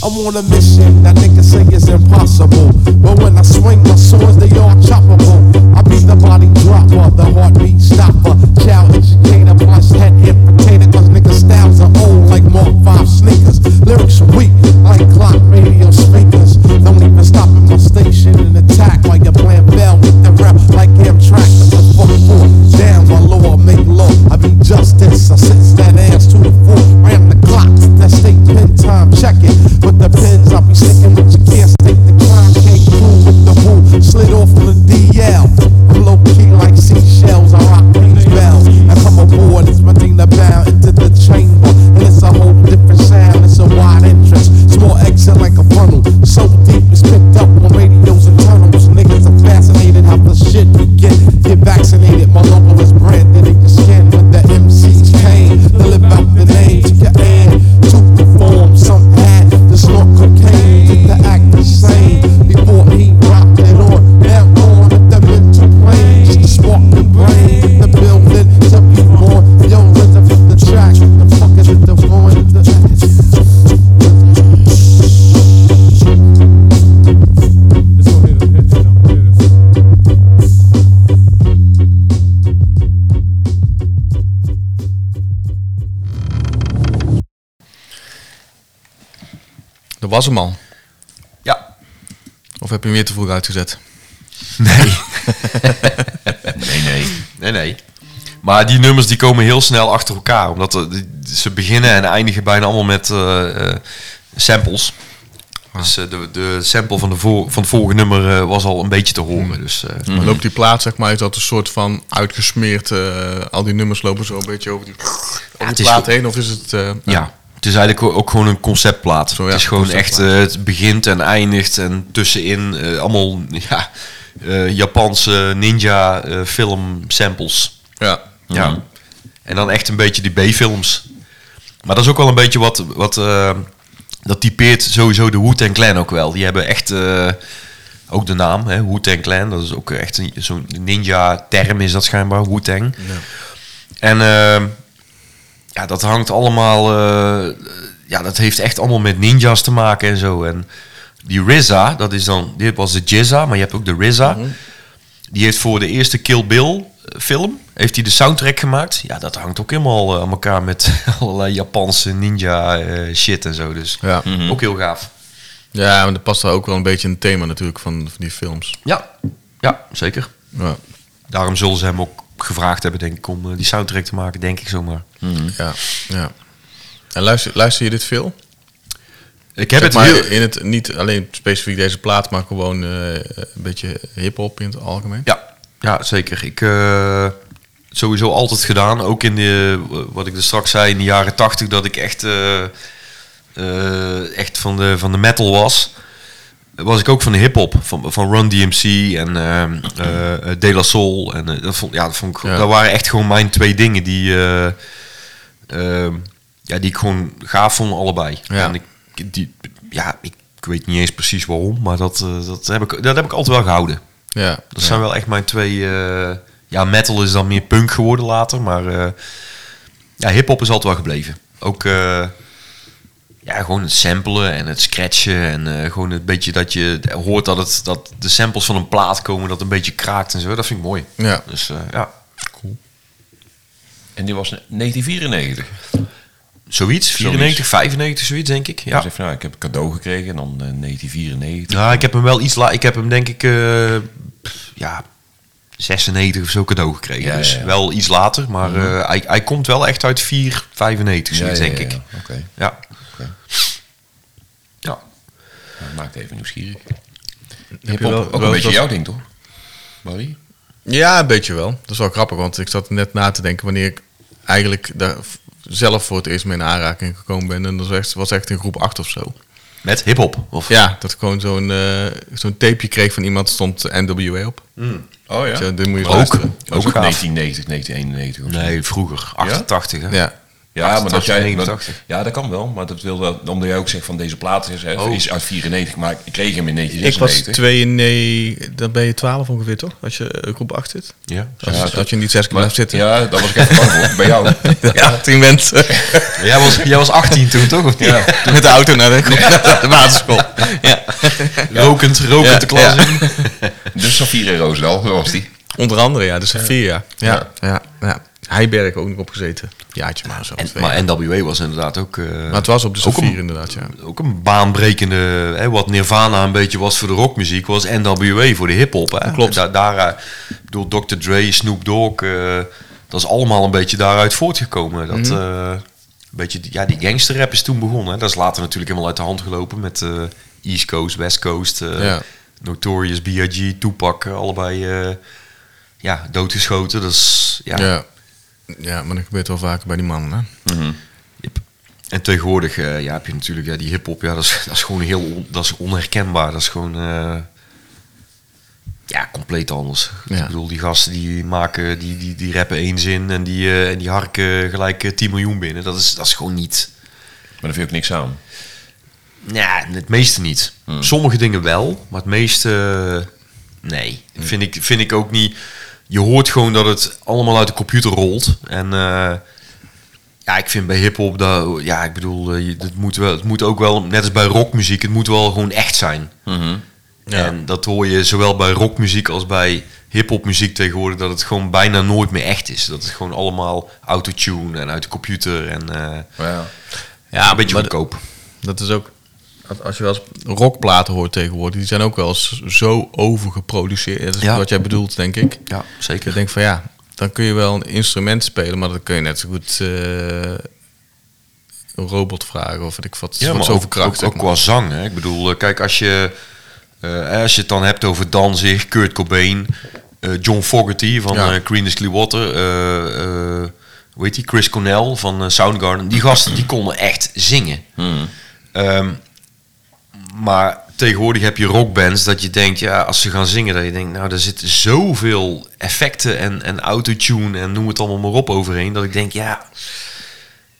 I'm on a mission. I niggas. Was hem al. Ja. Of heb je hem weer te vroeg uitgezet? Nee. nee, nee. Nee, nee. Maar die nummers die komen heel snel achter elkaar. Omdat er- ze beginnen en eindigen bijna allemaal met eh, eh, samples. Dus eh, de, de sample van, de voor, van het vorige nummer was al een beetje te horen. Dus, eh, Maar loopt die plaat, zeg maar, is dat een soort van uitgesmeerd... eh, al die nummers lopen zo een beetje over die, over het die plaat heen? Of is het... eh, ja. Het is eigenlijk ook- gewoon een conceptplaat. Zo, ja, het is gewoon echt, eh, het begint en eindigt en tussenin eh, allemaal ja, eh, Japanse ninja eh, film samples. Ja. Ja. En dan echt een beetje die B-films. Maar dat is ook wel een beetje wat... wat eh, dat typeert sowieso de Wu-Tang Clan ook wel. Die hebben echt... eh, ook de naam, hè, Wu-Tang Clan. Dat is ook echt een- zo'n ninja-term is dat schijnbaar, Wu-Tang. En eh, ja, dat hangt allemaal... eh, ja, dat heeft echt allemaal met ninjas te maken en zo. En die RZA, dat is dan... Dit was de Jizza, maar je hebt ook de RZA. Die heeft voor de eerste Kill Bill eh, film, heeft hij de soundtrack gemaakt. Ja, dat hangt ook helemaal eh, aan elkaar met allerlei Japanse ninja shit en zo. Dus Ja. ook heel gaaf. ja, maar dat past daar ook wel een beetje in het thema natuurlijk van, van die films. Ja, ja, zeker. Ja. Daarom zullen ze hem ook gevraagd hebben, denk ik, om eh, die soundtrack te maken, denk ik zomaar. Ja, ja. En luister, luister je dit veel? Ik heb Zeg het maar heel... in het niet alleen specifiek deze plaat, maar gewoon eh, een beetje hip-hop in het algemeen. Ja, ja zeker. Ik eh, sowieso altijd gedaan. Ook in de, wat ik er straks zei, in de jaren tachtig, dat ik echt, eh, eh, echt van, de, van de metal was. Was ik ook van de hip-hop, van, van Run DMC en ehm, eh, eh, De La Soul. En, eh, dat, vond, ja, dat, vond ik, Ja. dat waren echt gewoon mijn twee dingen die, eh, ehm, ja, die ik gewoon gaaf vond, allebei. Ja. En ik, die, ja, ik, ik weet niet eens precies waarom, maar dat, dat, heb, ik, dat heb ik altijd wel gehouden. Ja, Dat zijn wel echt mijn twee. ja, metal is dan meer punk geworden later, maar ja, hip-hop is altijd wel gebleven. Ook ja, gewoon het samplen en het scratchen en eh, gewoon het beetje dat je hoort dat, het, dat de samples van een plaat komen, dat een beetje kraakt en zo. Dat vind ik mooi. Ja. Dus eh, ja, En die was 1994. zoiets. 94, 95, zoiets denk ik. Ja. Dus van, nou, ik heb een cadeau gekregen en dan eh, 1994. Ja, ik heb hem wel iets la. Ik heb hem denk ik eh, pff, ja 96 of zo cadeau gekregen. Ja, dus ja, ja. wel iets later, maar eh, hij, hij komt wel echt uit 4, 95 Ja, zoiets ja, denk ja, ik. ja. Oké. Ja. Ja. Nou, maakt even nieuwsgierig. je Hip-hop, wel- ook wel een beetje jouw ding, toch? Barry? Ja, een beetje wel. Dat is wel grappig, want ik zat net na te denken wanneer ik eigenlijk daar zelf voor het eerst mee in aanraking gekomen ben. En dat was echt, was echt in groep 8 of zo. Met hip-hop. Of? Ja, dat ik gewoon zo'n eh, zo'n tapeje kreeg van iemand, stond NWA op. Oh ja? Dit moet je Ook. luisteren. Dat Ook ook gaaf. 1990, 1991 of zo. Nee, vroeger. 88, hè? Ja. Ja, maar dat 88, jij, 89. ja, dat kan wel, maar dat wil wel, omdat jij ook zegt van deze plaat is, hè, Oh. is uit 94, maar ik kreeg hem in Ik was 1996. twee, nee, dan ben je 12 ongeveer toch? Als je eh, groep 8 zit. Ja. Als, Ja, dat je niet zes keer Maar- blijft zitten. Ja, daar was ik even bang voor, bij jou. Ja, tien mensen. Jij, was, jij was 18 toen, toch? Of niet? Ja. Met de auto naar de, naar de. Ja. Rokend, rokend Ja, de klas ja. in. Dus Safir en Roosdal, zo was die. Onder andere, ja. Dus vier jaar. Ja, Ja. ja. Heiberg ook nog opgezeten. Jaartje maar zo. En, twee maar. NWA was inderdaad ook... eh, maar het was op de een- inderdaad, ja. ook een baanbrekende, hè, wat Nirvana een beetje was voor de rockmuziek, was NWA voor de hip-hop. hè. Klopt. Da daar, ik bedoel, Dr. Dre, Snoop Dogg, eh, dat is allemaal een beetje daaruit voortgekomen. Dat, Mhm. eh, een beetje, die- ja, die gangsterrap is toen begonnen. hè. Dat is later natuurlijk helemaal uit de hand gelopen met eh, East Coast, West Coast, eh, Ja. Notorious, B.I.G., Tupac, allebei eh, ja, doodgeschoten. Dat is, ja, ja. Ja, maar dat gebeurt wel vaker bij die mannen, hè. Yep. En tegenwoordig eh, ja, heb je natuurlijk ja, die hip-hop, ja, dat, is, dat is gewoon heel on- dat is onherkenbaar. Dat is gewoon eh, ja, compleet anders. Ja. Ik bedoel, die gasten die maken, die, die, die rappen één zin en die, eh, en die harken gelijk eh, 10 miljoen binnen. Dat is, dat is gewoon niet. Maar daar vind ik niks aan. Ja, het meeste niet. Sommige dingen wel, maar het meeste nee. Vind, ik, vind ik ook niet. Je hoort gewoon dat het allemaal uit de computer rolt. En eh, ja, ik vind bij hip-hop dat, ja, ik bedoel, eh, je- het moet, wel, het moet ook wel, net als bij rockmuziek, het moet wel gewoon echt zijn. En dat hoor je zowel bij rockmuziek als bij hip-hop muziek tegenwoordig, dat het gewoon bijna nooit meer echt is. Dat het gewoon allemaal autotune en uit de computer en eh, Ja. Ja, een beetje goedkoop. Dat is ook... als- je wel eens rockplaten hoort tegenwoordig, die zijn ook wel eens zo overgeproduceerd. Dat is Ja. wat jij bedoelt, denk ik. Ja, Ik zeker. denk van ja, dan kun je wel een instrument spelen, maar dan kun je net zo goed eh, een robot vragen of weet ik wat. Ja, maar zo ook, ook, qua zang. Hè? Ik bedoel, eh, kijk, als je, eh, als je het dan hebt over Danzig, Kurt Cobain, eh, John Fogerty van Ja. eh Creedence Clearwater, eh eh, hoe heet die, Chris Cornell van Soundgarden. Die gasten die konden echt zingen. Ehm, maar tegenwoordig heb je rockbands dat je denkt, ja, als ze gaan zingen, dat je denkt, nou, er zitten zoveel effecten en, en autotune en noem het allemaal maar op overheen, dat ik denk, ja,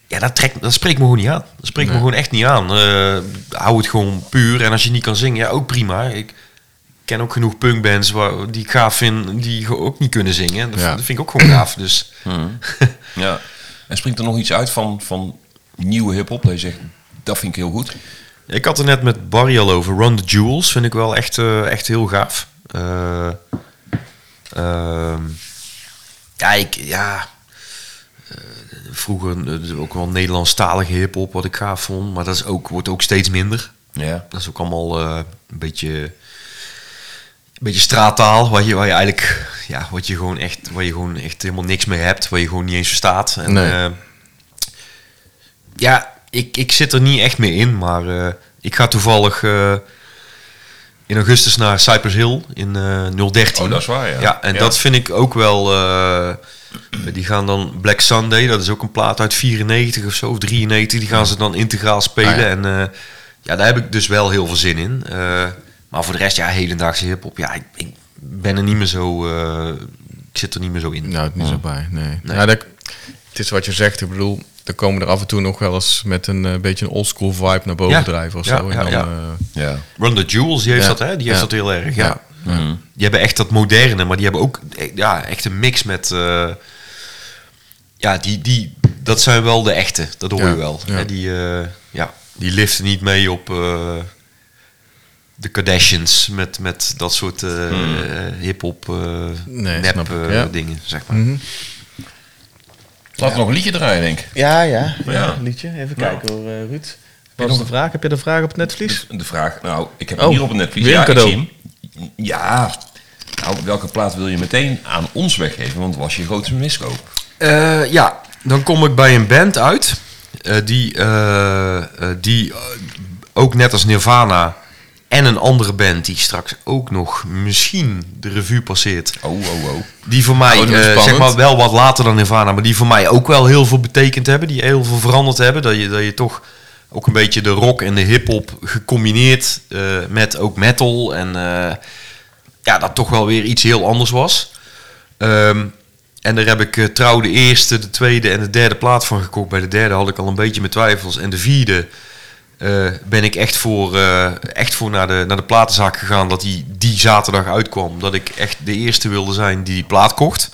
ja, dat, trekt, dat spreekt me gewoon niet aan. Dat spreekt me gewoon echt niet aan. Eh, hou het gewoon puur. En als je niet kan zingen, ja, ook prima. Ik ken ook genoeg punkbands waar, die ik gaaf vind, die ook niet kunnen zingen. Dat, Ja. dat vind ik ook gewoon gaaf. Dus ja. En springt er nog iets uit van, van nieuwe hip-hop? Dat je zegt, dat vind ik heel goed. Ik had er net met Barry al over. Run the Jewels vind ik wel echt, eh, echt heel gaaf. Ehm, ja, ik, ja... eh, vroeger ook wel Nederlandstalige hip-hop wat ik gaaf vond. Maar dat is ook, wordt ook steeds minder. Ja. Dat is ook allemaal een beetje, een beetje straattaal, waar je, waar je eigenlijk, ja, wat je gewoon echt, waar je gewoon echt helemaal niks mee hebt, waar je gewoon niet eens verstaat. En, Nee. ja, ik, ik zit er niet echt meer in, maar eh, ik ga toevallig eh, in augustus naar Cypress Hill in eh 013. Oh, dat is waar, ja. Ja, en Ja. dat vind ik ook wel. die gaan dan Black Sunday, dat is ook een plaat uit 94 of zo, of 93. Die gaan ze dan integraal spelen. Ah, ja. En ja, daar heb ik dus wel heel veel zin in. Maar voor de rest, ja, hedendaagse hip-hop, ja, ik, ik ben er niet meer zo. ik zit er niet meer zo in. Nou, het niet zo bij, nee. Ja, dat, het is wat je zegt, ik bedoel, er komen er af en toe nog wel eens met een eh, beetje een oldschool vibe naar boven Ja. drijven of Ja, zo. En ja, dan, ja. eh, Ja. Run the Jewels, die heeft Ja. dat, hè? Die heeft Ja. dat heel erg. Ja. Ja. Die hebben echt dat moderne, maar die hebben ook eh, ja, echt een mix met. eh, ja, die, die, dat zijn wel de echte, dat hoor Ja, je wel. ja. Hè, die, eh, ja, die liften niet mee op eh, de Kardashians met, met dat soort eh hip-hop eh Nee, nep ja. dingen, zeg maar. Mhm. Laten we nog een liedje draaien, denk ik. Ja, ja, Ja. liedje. Even Nou. kijken hoor, eh, Ruud. Wat is de vraag? Heb je de vraag op het netvlies? De vraag, nou, ik heb Oh, hem hier op een netvlies. weer een Ja, ik cadeau. zie hem. Ja, nou, welke plaat wil je meteen aan ons weggeven? Want was je grootste miskoop? Eh, ja, dan kom ik bij een band uit. eh, die die ook net als Nirvana en een andere band die straks ook nog misschien de revue passeert. Oh, oh, oh. Die voor mij, Oh, is eh, zeg maar wel wat later dan Nirvana, maar die voor mij ook wel heel veel betekend hebben. Die heel veel veranderd hebben. Dat je, dat je toch ook een beetje de rock en de hip-hop gecombineerd eh, met ook metal. En eh, ja, dat toch wel weer iets heel anders was. Ehm, en daar heb ik trouw de eerste, de tweede en de derde plaat van gekocht. Bij de derde had ik al een beetje mijn twijfels. En de vierde eh, ben ik echt voor, eh, echt voor naar, de, naar de platenzaak gegaan. Dat die, die zaterdag uitkwam. Dat ik echt de eerste wilde zijn die die plaat kocht.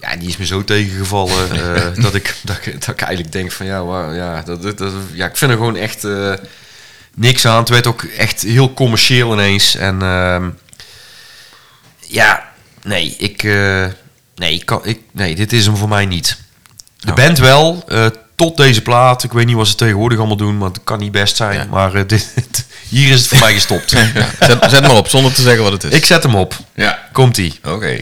Ja, die is me zo tegengevallen eh, dat, ik, dat, ik, dat ik eigenlijk denk van ja, ja, dat, dat, dat- ja, ik vind er gewoon echt niks aan. Het werd ook echt heel commercieel ineens. En ehm, ja, nee, ik, nee, ik kan, ik, nee, dit is hem voor mij niet. De band wel, tot deze plaat. Ik weet niet wat ze tegenwoordig allemaal doen, maar het kan niet best zijn. Ja. Maar eh, dit, hier is het voor mij gestopt. Zet, zet maar op, zonder te zeggen wat het is. Ik zet hem op. Ja, Komt-ie. oké.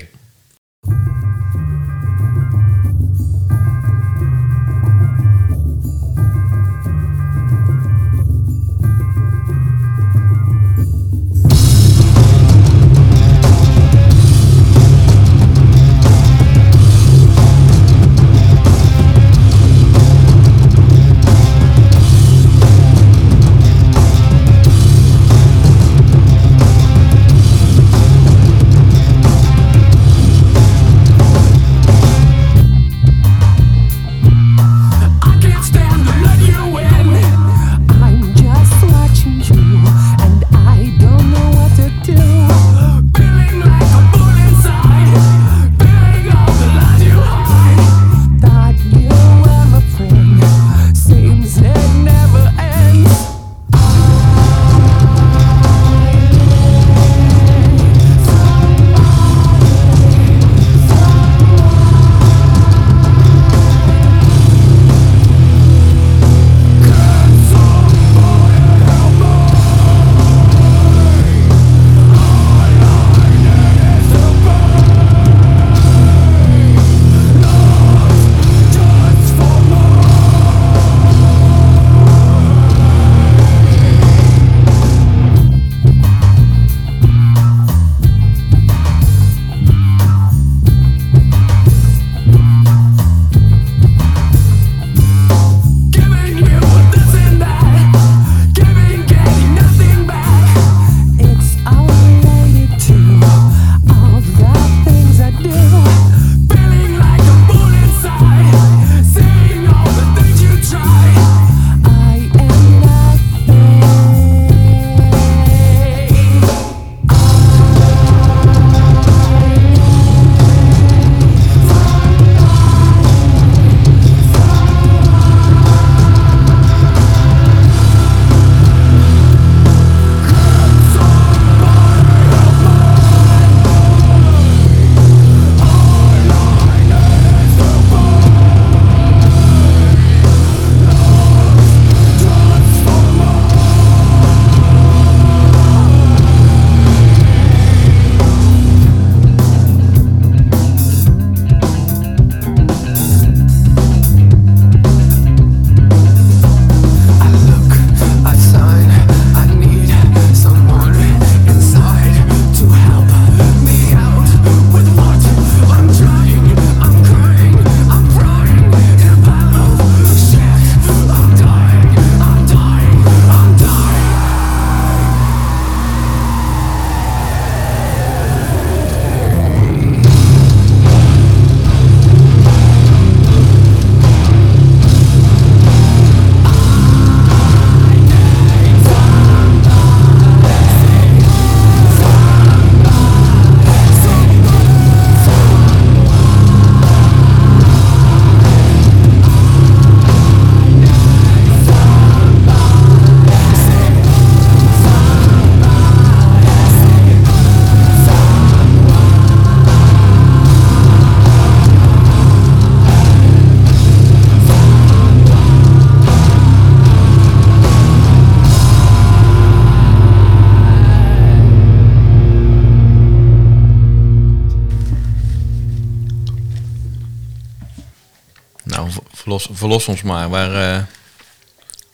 Ons maar. Waar, eh,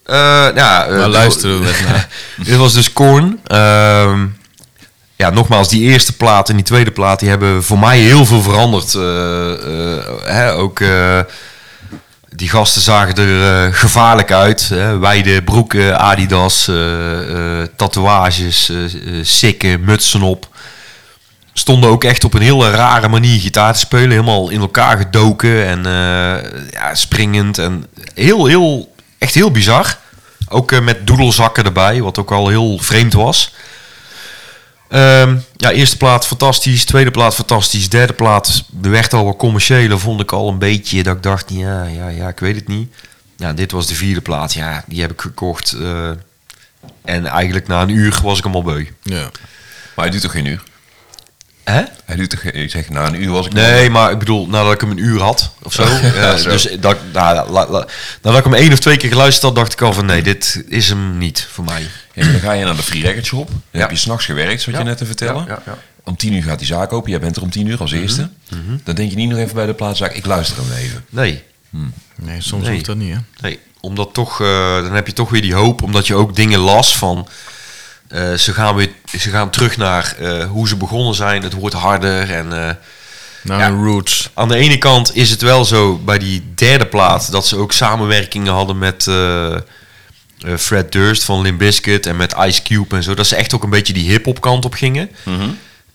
Eh, ja, eh, waar luisteren we met naar? Dit was dus Korn. Ehm, ja, nogmaals, die eerste plaat en die tweede plaat... die hebben voor mij heel veel veranderd. Hè, ook die gasten zagen er gevaarlijk uit. Hè? Wijde broeken, Adidas, tatoeages, sikken, mutsen op. stonden ook echt op een hele rare manier gitaar te spelen. Helemaal in elkaar gedoken en eh, ja, springend. En heel, heel, echt heel bizar. Ook eh, met doedelzakken erbij, wat ook al heel vreemd was. Ehm, ja, eerste plaat fantastisch, tweede plaat fantastisch, derde plaat, de werd al wat commerciële, vond ik al een beetje dat ik dacht, ja, ja, ja, ik weet het niet. Ja, dit was de vierde plaat, ja, die heb ik gekocht. eh, en eigenlijk na een uur was ik hem al beu. Ja. Maar hij duurt toch geen uur? Hè? Hij duurt toch geen... Je zegt, na een uur was ik... Nee, maar ik bedoel, nadat ik hem een uur had of zo. Ja, zo. Dus dat, nou, la- la- nadat ik hem één of twee keer geluisterd had, dacht ik al van nee, dit is hem niet voor mij. Ja, dan ga je naar de Free Record Shop. Dan Ja. heb je s'nachts gewerkt, zat Ja. je net te vertellen. Ja, ja, ja. Om tien uur gaat die zaak open. Jij bent er om tien uur als eerste. Dan denk je niet nog even bij de plaatszaak, ik luister hem even. Nee, Nee, soms Nee. hoeft dat niet, hè? nee. Omdat toch, eh, dan heb je toch weer die hoop, omdat je ook dingen las van. Eh, ze, gaan weer, ze gaan terug naar eh, hoe ze begonnen zijn. Het wordt harder. En eh, Ja. de roots. aan de ene kant is het wel zo bij die derde plaat dat ze ook samenwerkingen hadden met Fred Durst van Limp Bizkit en met Ice Cube en zo. Dat ze echt ook een beetje die hip-hop kant op gingen.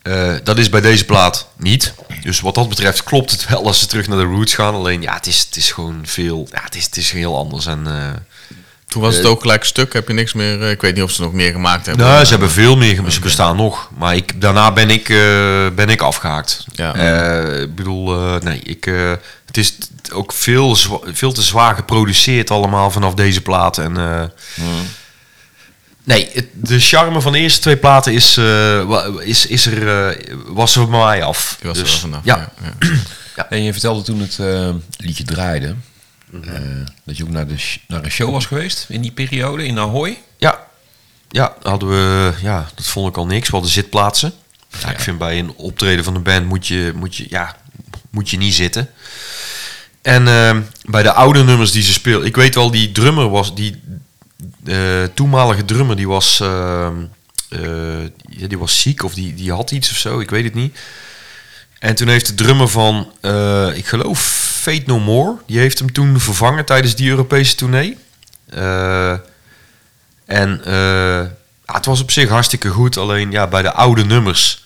Eh, dat is bij deze plaat niet. Dus wat dat betreft klopt het wel als ze terug naar de roots gaan. Alleen ja, het is, het is gewoon veel. Ja, het is, het is heel anders. En, Toen was het ook gelijk stuk. Heb je niks meer... eh, ik weet niet of ze nog meer gemaakt hebben. nou, ze hebben veel meer, gem- ze bestaan nog. Maar ik, daarna ben ik, eh, ben ik afgehaakt. Ja. Eh, ik bedoel, eh, nee, ik, eh, het is ook veel, veel te zwaar geproduceerd allemaal vanaf deze plaat. En, eh, Nee, het- de charme van de eerste twee platen is, eh, is, is er, eh, was er bij mij af. Die was er Dus, vanaf. Ja, ja. En je vertelde toen het eh, liedje draaide... Mhm. eh, dat je ook naar, de naar een show was geweest in die periode in Ahoy. Ja, ja, hadden we, ja, dat vond ik al niks. We hadden zitplaatsen. Ja, Ik vind bij een optreden van een band moet je, moet je, ja, moet je niet zitten. En ehm, bij de oude nummers die ze speelden, ik weet wel, die drummer was, die eh, toenmalige drummer, die was, ehm, eh, ja, die was ziek of die, die had iets of zo, ik weet het niet. En toen heeft de drummer van, ik geloof Fate No More, die heeft hem toen vervangen tijdens die Europese tournee. Eh, en eh, ja, het was op zich hartstikke goed. Alleen ja, bij de oude nummers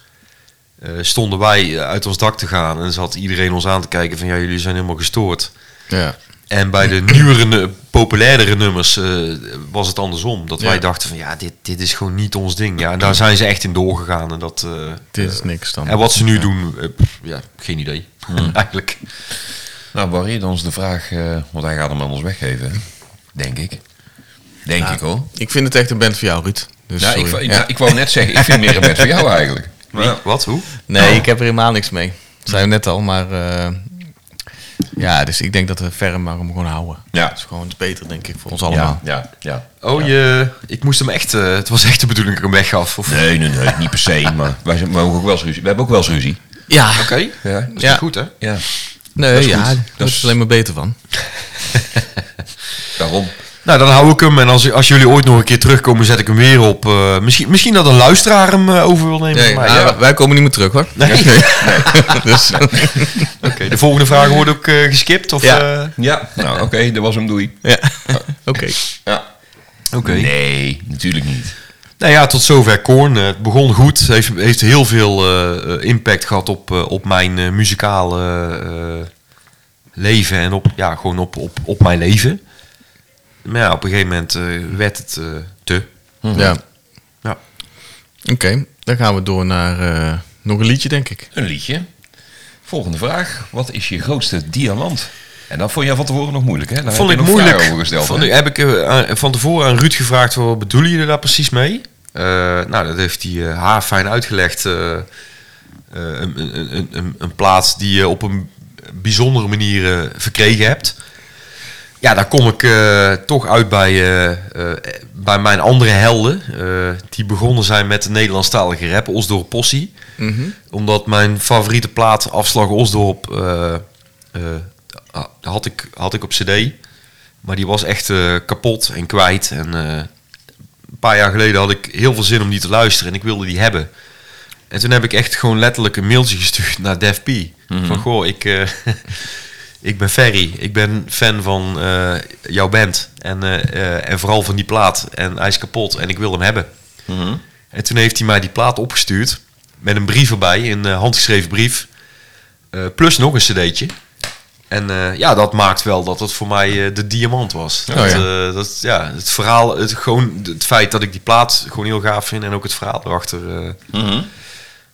eh, stonden wij uit ons dak te gaan. En zat iedereen ons aan te kijken van ja, jullie zijn helemaal gestoord. ja. En bij de nieuwere, populairdere nummers was het andersom. Dat Ja. wij dachten van ja, dit, dit is gewoon niet ons ding. Ja, en daar zijn ze echt in doorgegaan. En, dat, Dit is niks dan. en wat ze nu Ja. doen, pff, ja, geen idee. Eigenlijk. Nou, Barry, dan is de vraag... eh, want hij gaat hem aan ons weggeven, denk ik. Denk ik hoor. Ik vind het echt een band voor jou, Ruud. Dus Ja, ik, ik, ik wou net zeggen, ik vind meer een bed voor jou eigenlijk. Wie? Wat? Hoe? Nee, ik heb er helemaal niks mee. Dat zei we net al, maar... eh, ja, dus ik denk dat we ferm maar hem gewoon houden. Ja. Dat is gewoon beter, denk ik, voor ons allemaal. ja, ja. Oh, je, ik moest hem echt... eh, het was echt de bedoeling dat ik hem weggaf. Of... Nee, nee, nee, niet per se. Maar wij zijn, we, ook wel eens ruzie. we hebben ook wel eens ruzie. Ja, Oké, Ja, dat is Ja. niet goed hè? ja. Nee, is ja, goed. daar Dat is alleen maar beter van. Daarom. Nou, dan hou ik hem. En als, als jullie ooit nog een keer terugkomen, zet ik hem weer op. eh, misschien, misschien dat een luisteraar hem eh, over wil nemen Nee, nou, Ja. Wij komen niet meer terug, hoor. Nee. dus, Oké, de volgende vraag wordt ook eh, geskipt? Of, Ja. eh, Ja, nou oké, dat was hem, doei. ja. Oké. Ja. Oké. Nee, natuurlijk niet. Nou ja, tot zover Korn. Eh, het begon goed. Het heeft, heeft heel veel eh, eh, impact gehad op, op mijn eh, muzikale eh, leven. En op, ja, gewoon op, op, op mijn leven. Maar ja, op een gegeven moment eh, werd het eh, te. Ja. Ja. Oké, dan gaan we door naar eh, nog een liedje, denk ik. Een liedje. Volgende vraag. Wat is je grootste diamant? En dat vond jij van tevoren nog moeilijk, hè? Daar vond heb ik je nog moeilijk. over gesteld. Vond ik- heb ik aan- van tevoren aan Ruud gevraagd, wat bedoelen jullie daar precies mee? Eh, nou, dat heeft hij eh, haar fijn uitgelegd. eh, een, een, een, een, plaats die je op een bijzondere manier verkregen hebt. Ja, daar kom ik toch uit bij, bij mijn andere helden. die begonnen zijn met de Nederlandstalige rap, Osdorp Possie. Omdat mijn favoriete plaat, Afslag Osdorp, had, ik, had ik op cd. Maar die was echt kapot en kwijt. En een paar jaar geleden had ik heel veel zin om die te luisteren en ik wilde die hebben. En toen heb ik echt gewoon letterlijk een mailtje gestuurd naar Def P. Van goh, ik, eh, ik ben Ferry. Ik ben fan van eh, jouw band. En, eh, en vooral van die plaat. En hij is kapot en ik wil hem hebben. En toen heeft hij mij die plaat opgestuurd. met een brief erbij, een handgeschreven brief. Plus nog een cd'tje. En eh, ja, dat maakt wel dat het voor mij eh, de diamant was. Oh, dat, ja. eh, dat, ja, het verhaal, het, gewoon het feit dat ik die plaat gewoon heel gaaf vind en ook het verhaal erachter. eh. Mhm.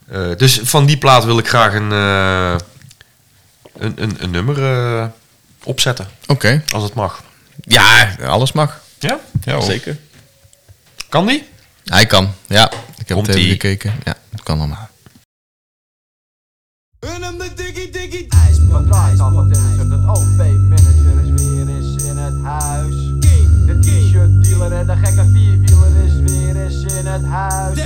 Eh, dus van die plaat wil ik graag een, eh, een, een, een nummer opzetten, Oké. als het mag. Ja, alles mag. Ja? Ja. Zeker. Kan die? Hij kan, ja. Ik heb het even Komt-ie. gekeken. Ja, het kan allemaal. Diggy Wat draait al wat is er? Het OP-manager is weer eens in het huis. De t-shirt dealer en de gekke vierwieler is weer eens in het huis.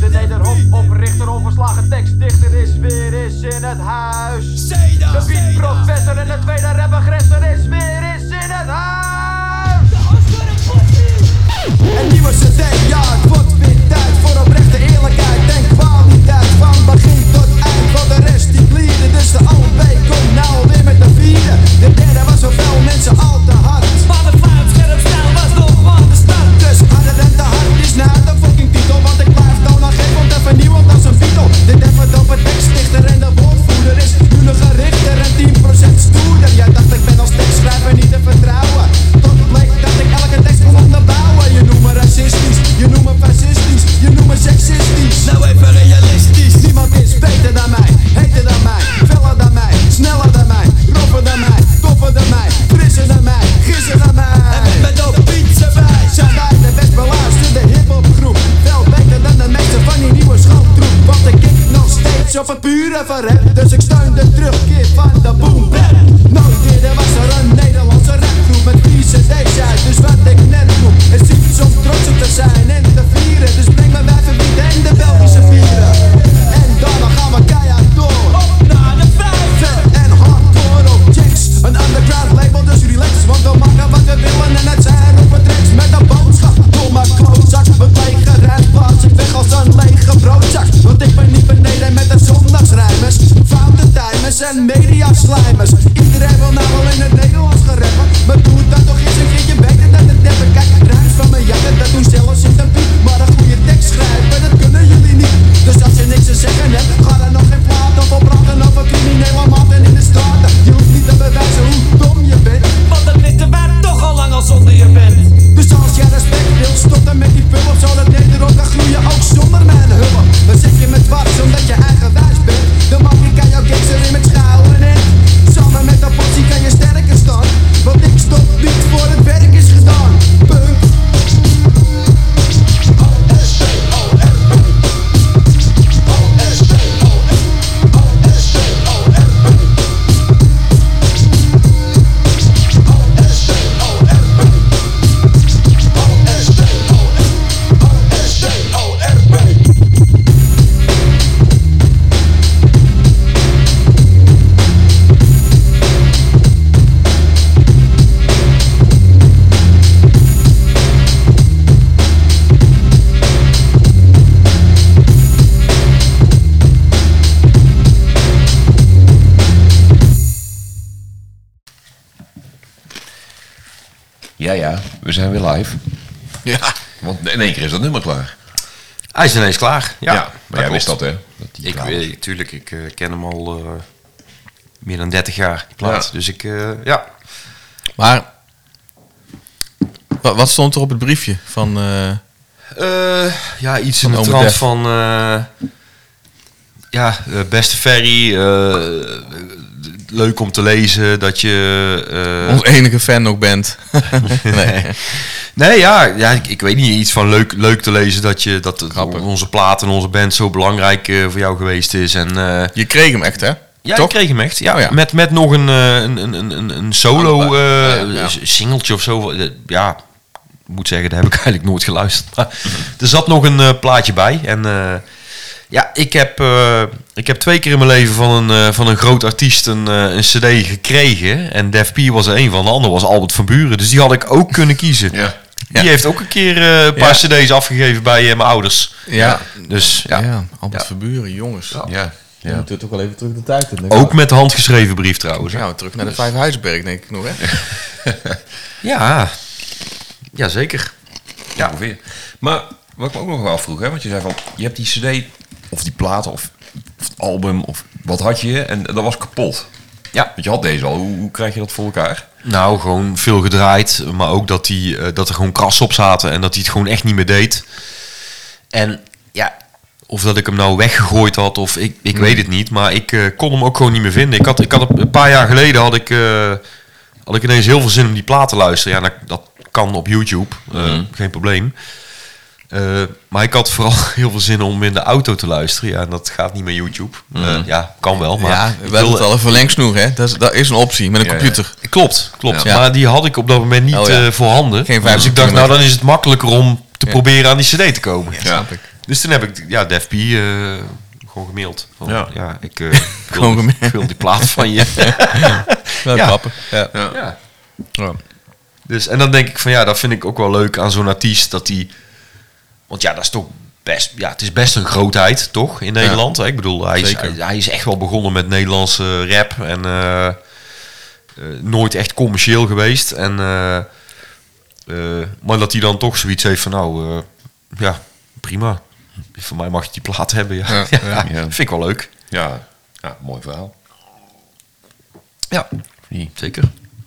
De nederhop oprichter, onverslagen tekstdichter is weer eens in het huis. De beatprofessor en de tweede rapaggressor is weer eens in het huis. Een nieuwe cd, ja het wordt weer tijd voor oprechte eerlijkheid en kwaliteit Van begin tot van de rest die klieren Dus de OP komt nou weer met de vierde De derde was voor veel mensen al te hard. Maar de vijf scherp stijl was nog van de start. Dus harder en te hard is nou de fucking titel. Want ik blijf toonaangevend en vernieuwend als een Beatle Dit even op het tekstdichter en de woordvoerder is. Nu nog gerichter en 10% stoerder. Jij dacht ik ben als tekstschrijver niet te vertrouwen. Tot bleek dat ik elke tekst kon onderbouwen. Je noemt me racistisch, je noemt me fascistisch, je noemt me seksistisch. Nou even realistisch. Niemand is beter dan Hij is ineens klaar. Ja, Ja, maar jij wist dat, hè? Dat Ik klaar weet, tuurlijk, ik eh, ken hem al eh, meer dan 30 jaar, die plaat. Ja. Dus ik, eh, ja. Maar, wa- wat stond er op het briefje van... eh, Eh, ja, iets in Van de Ome trant Def. van... eh, ja, beste Ferry, eh, leuk om te lezen dat je... eh, ons enige fan ook bent. nee. Nee, ja, ja ik, ik weet niet. Iets van leuk, leuk te lezen dat, je, dat Grappig. onze plaat en onze band zo belangrijk eh, voor jou geweest is. En, eh, Je kreeg hem echt, hè? ja, Toch? ik kreeg hem echt. Ja, Oh ja. Met, met nog een, eh, een, een, een, een solo eh, ja. singeltje of zo. Eh, Ja, ik moet zeggen, daar heb ik eigenlijk nooit geluisterd. Maar er zat nog een eh, plaatje bij. En eh, ja, ik heb, eh, ik heb twee keer in mijn leven van een, eh, van een groot artiest een, eh, een cd gekregen. En Def P was er een van. De ander was Albert van Buren. Dus die had ik ook kunnen kiezen. Ja. Die heeft ook een keer eh, een paar Ja. cd's afgegeven bij eh, mijn ouders. Ja. Dus ja, Ja, Albert Ja. Verburen, jongens. Ja, ja. moeten toch wel even terug de tijd in. ook met handgeschreven brief trouwens. Ja, terug naar de Vijf Huisberg, denk ik nog, hè? Ja, ja zeker. Ja. ongeveer. Maar wat ik me ook nog wel afvroeg, hè, want je zei van, je hebt die cd of die plaat of, of het album of wat had je en dat was kapot. Ja. Want je had deze al. Hoe, hoe krijg je dat voor elkaar? Nou, gewoon veel gedraaid. Maar ook dat, die, eh, dat er gewoon krassen op zaten. En dat hij het gewoon echt niet meer deed. En ja, of dat ik hem nou weggegooid had of ik, ik weet het niet. Maar ik eh, kon hem ook gewoon niet meer vinden. Ik had, ik had een paar jaar geleden had ik, eh, had ik ineens heel veel zin om die plaat te luisteren. Ja, dat, dat kan op YouTube. eh, Geen probleem. Eh, maar ik had vooral heel veel zin om in de auto te luisteren. Ja, en dat gaat niet met YouTube. Eh, ja, kan wel. Maar ja, we hebben het al een verlengsnoer, hè? Dat is, dat is een optie met een Ja, ja. computer. Klopt, klopt. Ja. Maar die had ik op dat moment niet Oh, ja. eh, voorhanden. Geen dus 50 ik dacht, nou dan is het makkelijker om te Ja. proberen aan die cd te komen. snap ik. Dus toen heb ik ja, Def P eh, gewoon gemaild. Van, Ja. ja. ik, eh, Gewoon wil, gemaild. ik wil die plaat van je. Wel Ja. grappig. Ja. ja. Ja. Dus, en dan denk ik van ja, dat vind ik ook wel leuk aan zo'n artiest. Dat die, want ja, dat is toch best, ja, het is best een grootheid, toch, in Nederland. Ik bedoel, hij is, Zeker. hij, hij is echt wel begonnen met Nederlandse rap. En eh, eh, nooit echt commercieel geweest. En, eh, eh, maar dat hij dan toch zoiets heeft van nou, eh, ja, prima. Voor mij mag je die plaat hebben, ja. Ja, ja, ja. Vind ik wel leuk. Ja, ja mooi verhaal. Ja, zeker.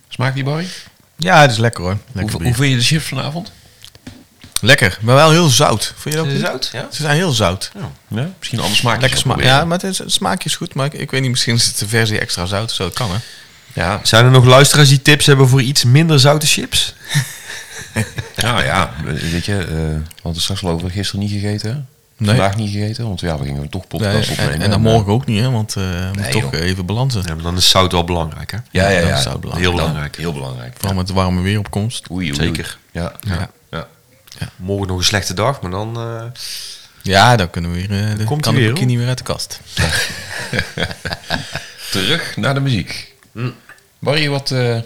Smaakt die Barry? ja, het is lekker hoor. Lekker Hoe, vind je de chips vanavond? Lekker, maar wel heel zout. Vond je dat ook zout, ja? Ze zijn heel zout. Ja, misschien anders smaak. Lekker smaak. Ja, maar het, is, het smaakje is goed. Maar ik, ik weet niet, misschien is het de versie extra zout. Zo dat kan hè. Ja, Zijn er nog luisteraars die tips hebben voor iets minder zoute chips? ja, ja. Weet je, eh, we hadden straks al over gisteren niet gegeten. hè? Nee. Vandaag niet gegeten, want ja, we gingen toch podcast Nee, opnemen. en, en dan morgen ook niet, hè? Want eh we Nee, toch joh. even balansen. Ja, maar dan is zout wel belangrijk, hè? Ja, ja, ja. zout belangrijk. Heel belangrijk. Heel belangrijk. Vooral met de warme weeropkomst. Oei, oei, Zeker. Ja, Ja. Ja. Morgen nog een slechte dag, maar dan... eh, Ja, dan kunnen we weer. eh, de, Komt kan hij de weer, bikini weer uit de kast. Terug naar de muziek. Hm. Barry, wat, eh,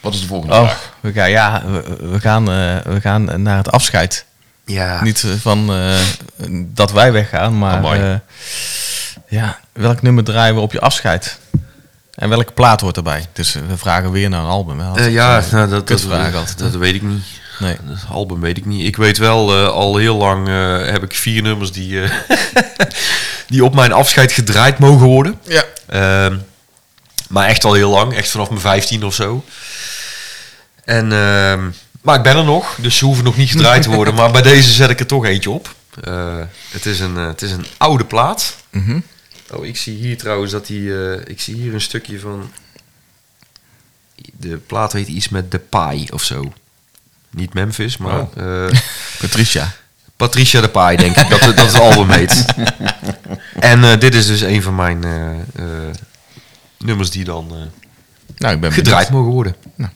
wat is de volgende Oh, vraag? we gaan, ja, we, we gaan, eh, we gaan naar het afscheid. ja. Niet van eh, dat wij weggaan, maar eh, ja, welk nummer draaien we op je afscheid? En welke plaat hoort erbij? Dus we vragen weer naar een album. Hè? Eh, ja, nou, dat, dat, kutvraag dat, altijd, dat, weet ik niet. Nee. Dat album weet ik niet. Ik weet wel, eh, al heel lang eh, heb ik vier nummers die, eh, die op mijn afscheid gedraaid mogen worden. Ja. Ehm, maar echt al heel lang, echt vanaf mijn 15 of zo. En, ehm, maar ik ben er nog, dus ze hoeven nog niet gedraaid te worden. maar bij deze zet ik er toch eentje op. Het, is een, het is een oude plaat. Mhm. Oh, ik zie hier trouwens dat die. ik zie hier een stukje van. De plaat heet iets met The Pie of zo. Niet Memphis, maar. Oh. eh, Patricia. Patricia de Pie, denk ik dat, dat het album heet. En eh, dit is dus een van mijn eh, nummers die dan Nou, ik ben gedraaid mogen worden. There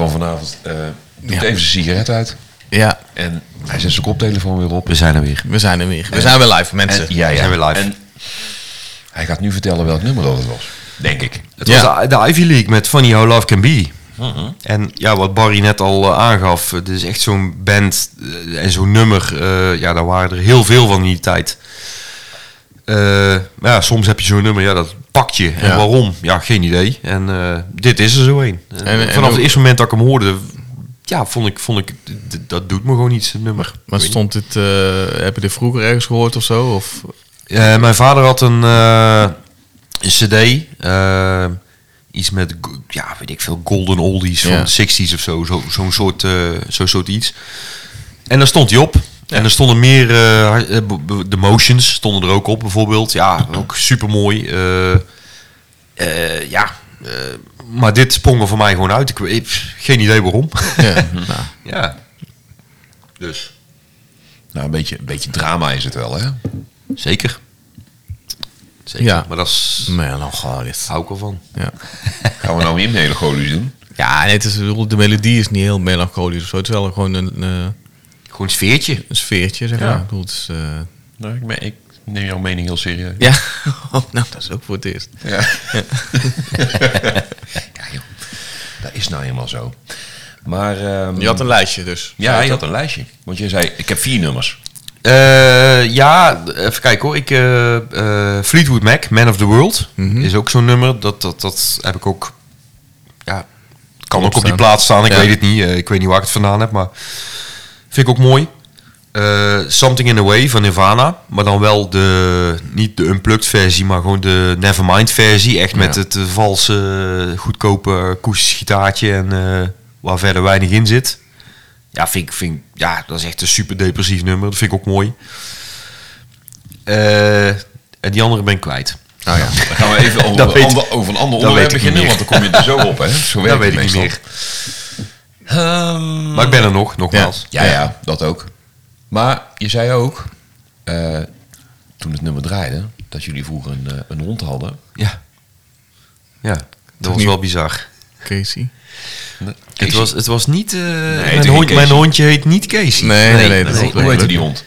van vanavond eh, doet Ja. even zijn sigaret uit. Ja, En hij zet zijn koptelefoon weer op. We zijn er weer. we zijn er weer. We zijn weer live, mensen. En, ja, ja. We zijn weer live. En hij gaat nu vertellen welk nummer dat het was. Denk ik. Het Ja. was de, de Ivy League met Funny How Love Can Be. En ja, wat Barry net al eh, aangaf, het is echt zo'n band eh, en zo'n nummer. eh, ja, daar waren er heel veel van in die tijd. Maar ja, soms heb je zo'n nummer, ja, dat pakt je. En Ja. waarom? Ja, geen idee. En eh, dit is er zo een. En, En- en vanaf ook- het eerste moment dat ik hem hoorde, ja, vond ik, vond ik dat doet me gewoon iets, een nummer. Maar stond dit, eh, heb je dit vroeger ergens gehoord of zo? Of, mijn vader had een, een cd. iets met, ja, weet ik veel, golden oldies van de 60s of zo. zo- Zo'n soort, eh, zo'n soort iets. En daar stond hij op. En er stonden meer, eh, eh, de motions stonden er ook op bijvoorbeeld. Ja, ook super mooi. ja, eh, maar dit sprong er voor mij gewoon uit. Ik weet geen idee waarom. ja, nou, ja. Dus. Nou, een beetje, een beetje drama is het wel, hè? Zeker. Zeker. Ja. Maar dat is, melancholisch. hou ik ervan. Ja. Gaan we nou weer melancholisch doen? Ja, nee, het is, de melodie is niet heel melancholisch of zo. Het is wel gewoon een, eh, Gewoon een sfeertje. een sfeertje, zeg Ja. maar. Ik bedoel, het is, eh, Nou, ik, ben, ik neem jouw mening heel serieus. ja, oh, nou, dat is ook voor het eerst. Ja. ja, joh. Dat is nou helemaal zo. Maar... ehm, Je had een lijstje dus. Ja, je had een lijstje. Want je zei, ik heb vier nummers. Eh, ja, even kijken hoor. Ik, eh, eh, Fleetwood Mac, Man of the World, Mhm. is ook zo'n nummer. Dat, dat, dat heb ik ook. Ja, kan ook op die plaats staan. Ik Ja. weet het niet. Eh, ik weet niet waar ik het vandaan heb, maar vind ik ook mooi. Eh, Something in a Way van Nirvana, maar dan wel de niet de unplugged versie, maar gewoon de Nevermind versie, echt met Ja. het valse, goedkope gitaartje en eh, waar verder weinig in zit. Ja, vind ik, vind, ja, dat is echt een super depressief nummer. Dat vind ik ook mooi. Eh, en die andere ben ik kwijt. Nou ja, dan gaan we even over, ander, over een ander onderwerp niet beginnen, want dan kom je er zo op, hè? Zo werkt Dat weet ik niet meestal. meer. Ehm, Maar ik ben er nog, nogmaals. ja, ja, dat ook. Maar je zei ook, eh, toen het nummer draaide, dat jullie vroeger een, eh, een hond hadden. Ja. Ja, dat was niet- wel bizar. Casey. Het was, het was niet... eh, mijn, hond, mijn hondje heet niet Casey. Nee, nee, nee, Hoe, heette die hond?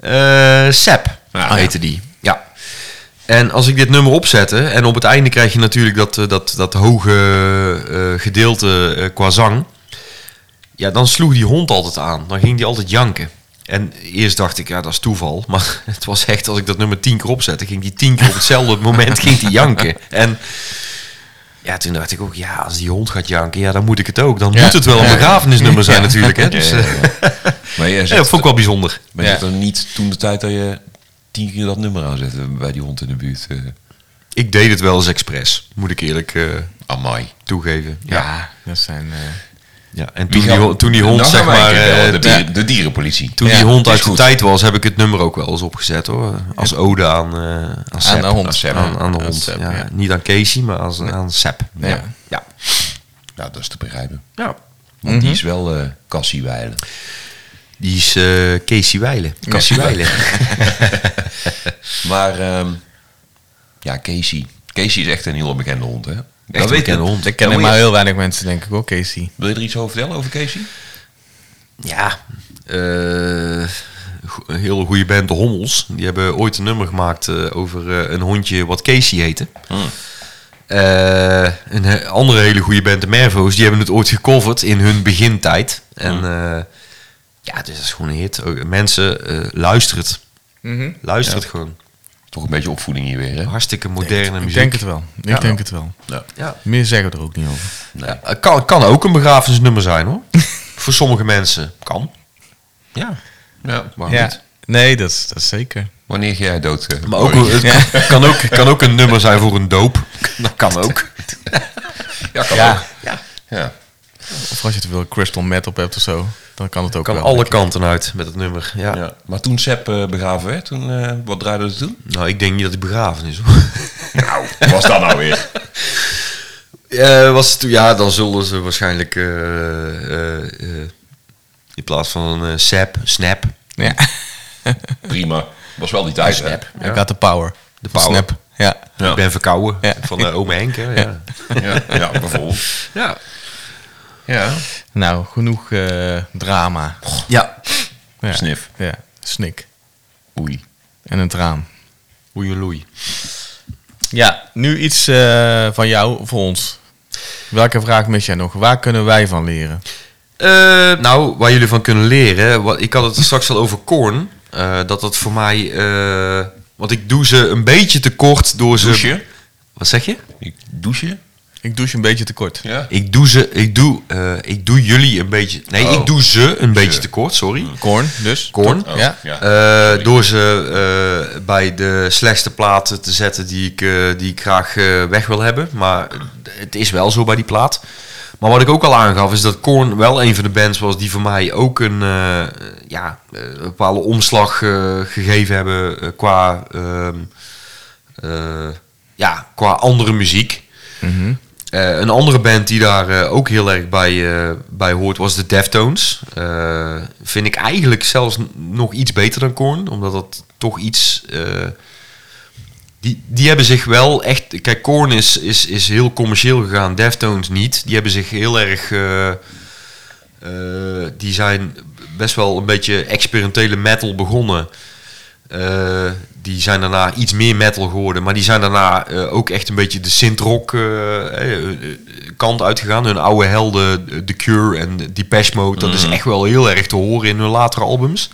Eh, Sep Ah, heette die. Ja. En als ik dit nummer opzette, en op het einde krijg je natuurlijk dat, dat, dat hoge eh, gedeelte eh, qua zang. Ja, dan sloeg die hond altijd aan. Dan ging die altijd janken. En eerst dacht ik, ja, dat is toeval. Maar het was echt, als ik dat nummer tien keer opzette, ging die tien keer op hetzelfde moment ging die janken. En ja, toen dacht ik ook, ja, als die hond gaat janken, ja, dan moet ik het ook. Dan Ja. moet het wel een begrafenisnummer zijn natuurlijk. Hè? Ja, Dus, ja, eh, ja. Maar ja, zegt, dat vond ik wel bijzonder. maar je Ja. er niet toen de tijd dat je tien keer dat nummer aanzette bij die hond in de buurt. eh Ik deed het wel eens expres, moet ik eerlijk eh, amai. toegeven. Ja. Ja, dat zijn... eh, ja. En toen die, gaan- ho- toen die hond, zeg maar, eh, de, de dierenpolitie. toen Ja, die hond uit de tijd was, heb ik het nummer ook wel eens opgezet hoor. Als ode aan, eh aan, de hond. Aan, Sep, aan, aan de Aan hond. Ja. ja. Niet aan Casey, maar als, aan Sep. Ja. Ja. Ja. Nou, dat is te begrijpen. ja. Want die is wel eh Cassie Weilen. Die is eh, Casey Weilen. Cassie Weilen. Maar ehm, ja, Casey. Casey is echt een heel bekende hond, hè? Een weet bekende je. hond. Dat kennen maar heel weinig mensen, denk ik ook, Casey. Wil je er iets over vertellen, over Casey? Ja, go- een hele goede band, de Hommels. Die hebben ooit een nummer gemaakt eh, over eh, een hondje wat Casey heette. Eh, een andere hele goede band, de Mervo's, die hebben het ooit gecoverd in hun begintijd. En eh, ja, dus dat is gewoon een hit. Mensen, eh luister het. Luister het gewoon. Toch een beetje opvoeding hier weer, hè? Hartstikke moderne Ik muziek. denk het wel. Ik Ja. denk het wel. Ja. Ja. Meer zeggen we er ook niet over. Ja, het kan, kan ook een begrafenisnummer zijn hoor. Voor sommige mensen. Kan. Ja. Ja, maar Ja. niet. Nee, dat is, dat is zeker. Wanneer ga jij dood? eh, Maar ook, het kan, kan ook, kan ook een nummer zijn voor een doop. Dat kan ook. Ja, kan Ja. ook. Ja. Of als je te veel crystal meth op hebt of zo, dan kan het ook Kan wel. alle kanten uit met het nummer. Ja. Ja. Maar toen Sepp eh, begraven werd, toen, eh, wat draaide het toen? Nou, ik denk niet dat hij begraven is hoor. Nou, wat was dat nou weer? Eh, was het toen, ja, dan zullen ze waarschijnlijk eh, in plaats van een sap, snap. Ja. Prima. Was wel die tijd, hè? Snap. Got the power. De power. Snap. Ja. Ja. Ik ben verkouden Ja. van de ome Henk. Hè? Ja. Ja, ja bijvoorbeeld. Ja. Ja, Nou, genoeg eh, drama. ja. Ja. snif. Ja, snik. Oei. En een traan. Oei loei. Ja, nu iets eh, van jou voor ons. Welke vraag mis jij nog? Waar kunnen wij van leren? Eh, nou, waar jullie van kunnen leren. Wat, ik had het straks al over Korn. eh, dat dat voor mij... eh, want ik doe ze een beetje tekort door ze... Douche? Wat zeg je? Ik douche? Ik douche een beetje te kort. Ja. Ik doe ze... Ik doe, eh, ik doe jullie een beetje... Nee, Oh. ik doe ze een beetje tekort, sorry. Korn, dus. Korn. Oh, Ja. ja. Eh, door ze eh, bij de slechtste platen te zetten die ik, eh, die ik graag eh, weg wil hebben. Maar het is wel zo bij die plaat. Maar wat ik ook al aangaf is dat Korn wel een van de bands was die voor mij ook een, eh, ja, een bepaalde omslag eh, gegeven hebben qua, ehm, eh, ja, qua andere muziek. Eh, een andere band die daar eh, ook heel erg bij, eh, bij hoort was de Deftones. Vind ik eigenlijk zelfs nog iets beter dan Korn, omdat dat toch iets... die, die hebben zich wel echt... Kijk, Korn is, is, is heel commercieel gegaan, Deftones niet. Die hebben zich heel erg... die zijn best wel een beetje experimentele metal begonnen. Die zijn daarna iets meer metal geworden, maar die zijn daarna eh, ook echt een beetje de synth-rock eh, kant uitgegaan. Hun oude helden, The Cure en Depeche Mode, dat is echt wel heel erg te horen in hun latere albums.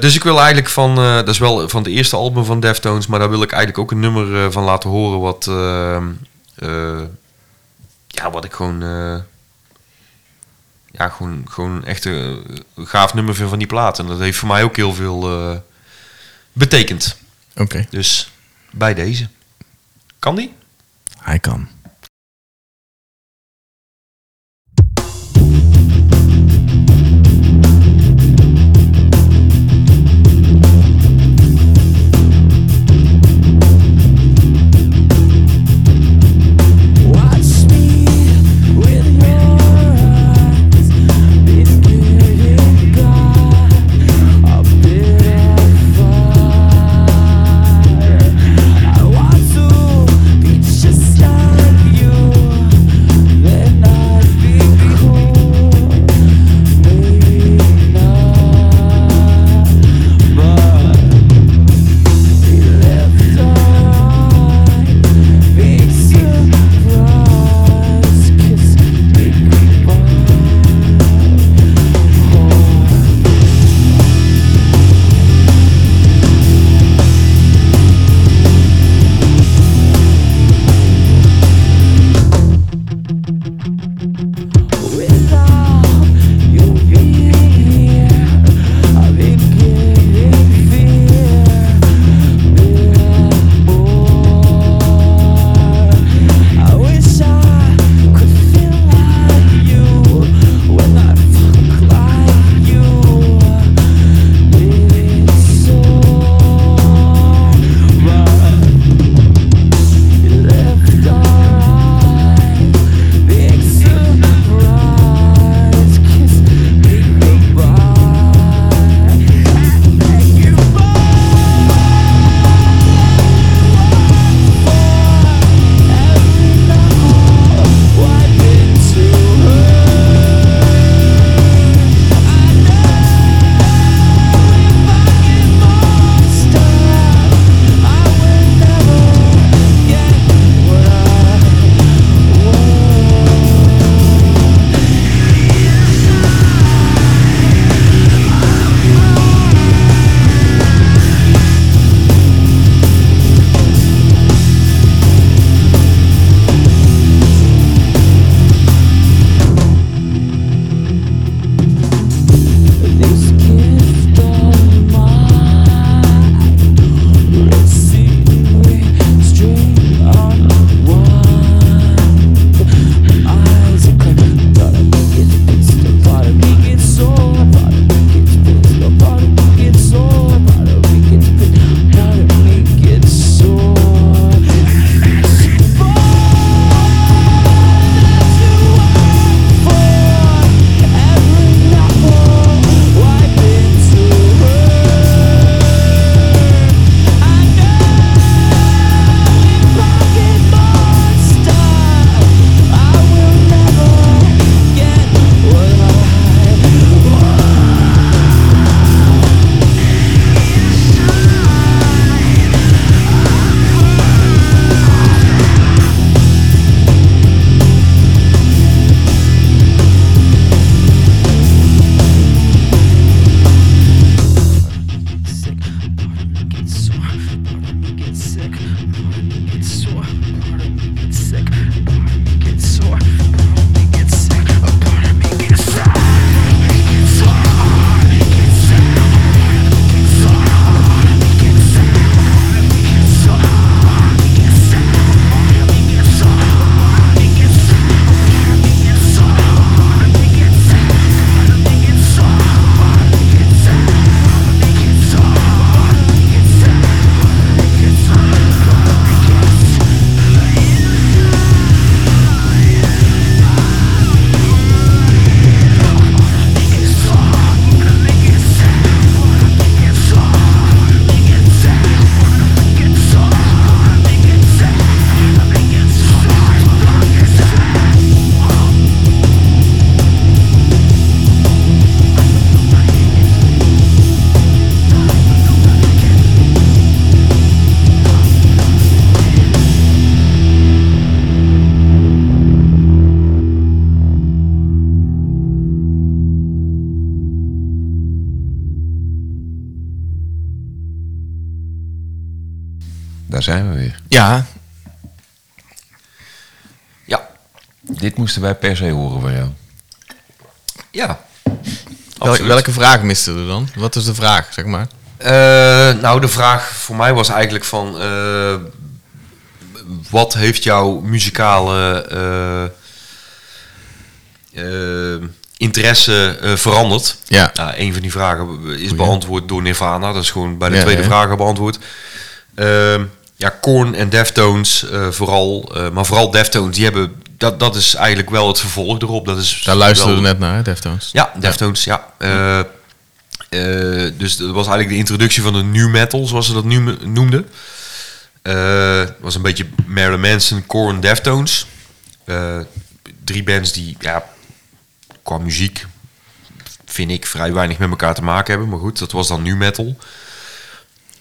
Dus ik wil eigenlijk van, dat is wel van het eerste album van Deftones, maar daar wil ik eigenlijk ook een nummer van laten horen wat, ja, wat ik gewoon, ja, gewoon, gewoon echt een gaaf nummer vind van die plaat. En dat heeft voor mij ook heel veel betekend. Oké, Dus bij deze. Kan die? hij kan. Moesten wij per se horen van jou. Ja. wel- welke vraag miste er dan? Wat is de vraag, zeg maar? Eh, nou, de vraag voor mij was eigenlijk van... eh, wat heeft jouw muzikale eh, interesse veranderd? Ja. Nou, een van die vragen is beantwoord door Nirvana. Dat is gewoon bij de Ja, tweede ja. vraag beantwoord. Ja, Korn en Deftones vooral. maar vooral Deftones, die hebben... Dat, dat is eigenlijk wel het vervolg erop. Dat is Daar luisterden we net naar, hè, Deftones. ja, Deftones, ja. Eh, eh, dus dat was eigenlijk de introductie van de new metal, zoals ze dat nu noemden. Eh, Het was een beetje Marilyn Manson, Korn, Deftones. Drie bands die, ja, qua muziek vind ik vrij weinig met elkaar te maken hebben. Maar goed, dat was dan new metal.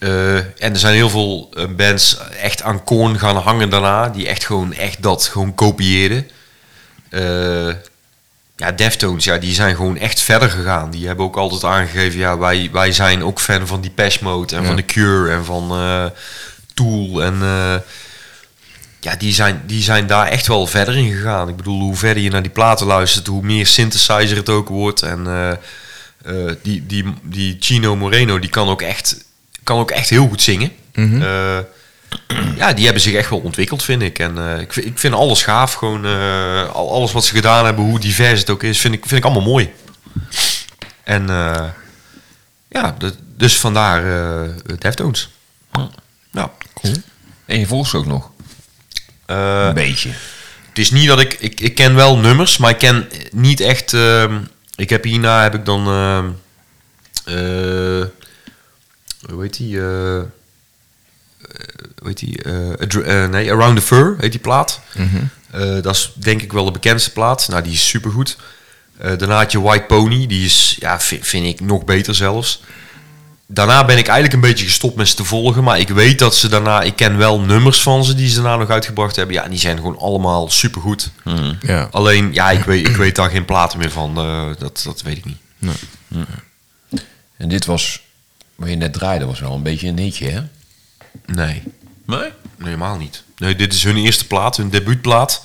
Eh, en er zijn heel veel eh, bands echt aan Korn gaan hangen daarna, die echt gewoon echt dat gewoon kopieerden. Eh, ja, Deftones, ja, die zijn gewoon echt verder gegaan. Die hebben ook altijd aangegeven, ja, wij, wij zijn ook fan van Depeche Mode en Ja. van The Cure en van Tool. En ja, die zijn, die zijn daar echt wel verder in gegaan. Ik bedoel, hoe verder je naar die platen luistert, hoe meer synthesizer het ook wordt. En die, die, die Chino Moreno, die kan ook echt, kan ook echt heel goed zingen. Mhm. Eh, ja, die hebben zich echt wel ontwikkeld, vind ik. En eh, ik, vind, ik vind alles gaaf. Gewoon eh, al, alles wat ze gedaan hebben, hoe divers het ook is, vind ik, vind ik allemaal mooi. En ja, de- dus vandaar eh Deftones. Ja. En je volgt ze ook nog? Een beetje. het is niet dat ik, ik... Ik ken wel nummers, maar ik ken niet echt... ehm, ik heb hierna heb ik dan... ehm, eh, hoe heet die? eh, eh, hoe heet die? eh, nee, Around the Fur heet die plaat. Eh, dat is denk ik wel de bekendste plaat. Nou, die is supergoed. Eh daarna had je White Pony. Die is, ja, vi- vind ik nog beter zelfs. Daarna ben ik eigenlijk een beetje gestopt met ze te volgen. Maar ik weet dat ze daarna... Ik ken wel nummers van ze die ze daarna nog uitgebracht hebben. Ja, die zijn gewoon allemaal supergoed. Ja. Alleen, ja, ik weet, ik weet daar geen platen meer van. eh, dat, dat weet ik niet. En dit was, waar je net draaide, was wel een beetje een hitje, hè? Nee. Nee? Helemaal niet. Nee, dit is hun eerste plaat, hun debuutplaat.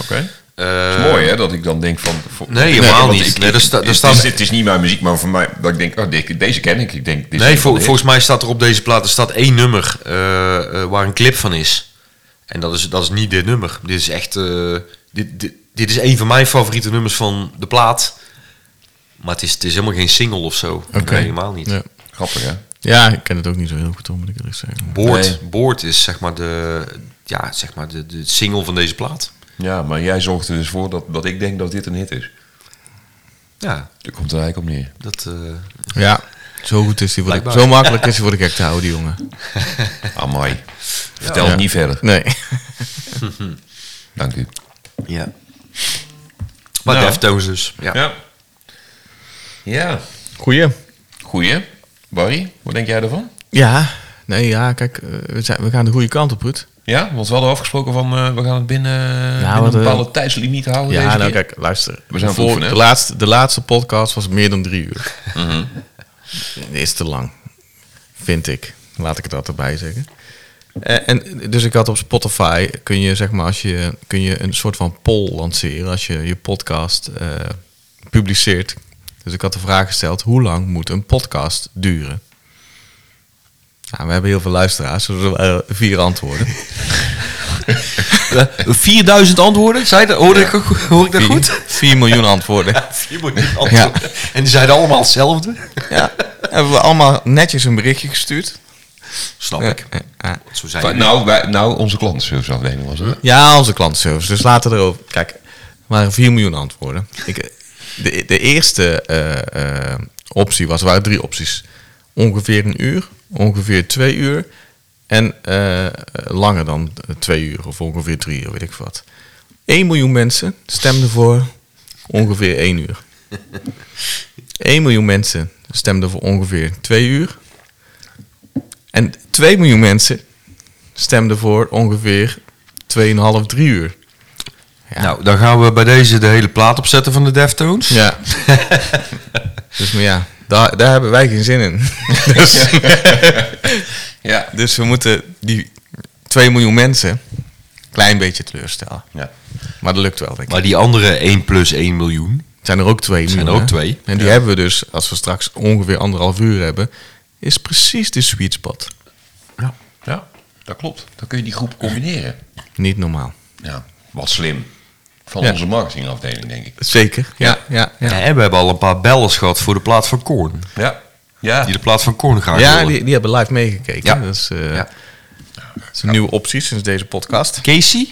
Oké. Eh, mooi, hè? Dat ik dan denk van... voor- Nee, helemaal niet. ik- Nee, er sta- er het, is, het is niet mijn muziek, maar voor mij... Dat ik denk, oh, deze, deze ken ik. Ik denk, dit Nee, vol- volgens mij staat er op deze plaat er staat één nummer eh, eh, waar een clip van is. En dat is, dat is niet dit nummer. Dit is echt. dit, dit, dit is een van mijn favoriete nummers van de plaat. Maar het is, het is helemaal geen single of zo. Oké. Nee, helemaal niet. Ja. Grappig, hè? ja, ik ken het ook niet zo heel goed, om moet ik eerlijk zeggen. Boord, Nee. Boord is zeg maar de, ja, zeg maar de, de single van deze plaat. Ja, maar jij zorgt er dus voor dat, dat ik denk dat dit een hit is. Ja, Daar komt er eigenlijk op neer. dat. eh, Ja, zo goed is hij voor de. Zo makkelijk is hij voor de gek te houden, die jongen. Amai. Vertel Ja. het niet verder. Nee. Dank u. ja. Maar Nou. Deftones dus. Ja. Ja. Ja. Goeie. Goeie. Barry, wat denk jij ervan? Ja, nee, ja, kijk, eh, we, zijn, we gaan de goede kant op, Ruud. Ja, want we hadden afgesproken van eh, we gaan het binnen, binnen een eh, bepaalde tijdslimiet houden. Ja, deze nou keer. kijk, luister. We zijn Voor- de, laatste, de laatste podcast was meer dan drie uur. Mhm. Is te lang, vind ik. Laat ik het altijd bij zeggen. Eh, En, dus ik had op Spotify, kun je zeg maar als je, kun je een soort van poll lanceren als je je podcast publiceert. Dus ik had de vraag gesteld, hoe lang moet een podcast duren? Nou, we hebben heel veel luisteraars, dus er waren vier antwoorden. 4000 antwoorden, zei dat, hoorde ik, hoor ik dat goed? 4 miljoen antwoorden. 4 miljoen antwoorden. En die zeiden allemaal hetzelfde. Ja, hebben we allemaal netjes een berichtje gestuurd. Snap ik. Ja, ja. Zo zijn Van- jullie. nou, wij, nou, onze klantenserviceafdeling was het. Ja, onze klantenservice. Dus laten we erover. Kijk, er waren 4 miljoen antwoorden. Ik, de, de eerste eh, eh, optie was, waren drie opties. Ongeveer een uur, ongeveer twee uur en eh, langer dan twee uur of ongeveer drie uur, weet ik wat. 1 miljoen mensen stemden voor ongeveer één uur. 1 miljoen mensen stemden voor ongeveer twee uur. En 2 miljoen mensen stemden voor ongeveer 2,5, 3 uur. Ja. Nou, dan gaan we bij deze de hele plaat opzetten van de Deftones. Ja. dus maar ja, daar, daar hebben wij geen zin in. dus, Ja. dus we moeten die 2 miljoen mensen klein beetje teleurstellen. Ja. Maar dat lukt wel, denk ik. Maar die andere 1 plus 1 miljoen. zijn er ook 2 Zijn er ook twee. En die hebben we dus, als we straks ongeveer anderhalf uur hebben, is precies de sweet spot. Ja. ja, dat klopt. Dan kun je die groep combineren. Niet normaal. Ja, wat slim. Van Ja. onze marketingafdeling, denk ik. Zeker, ja. ja, ja. Ja, en we hebben al een paar bellers gehad voor de plaat van Korn. Ja. Ja. Die de plaat van Korn gaan Ja, die, die hebben live meegekeken. Ja. Dat is, eh, Ja. dat is een nieuwe optie sinds deze podcast. Casey?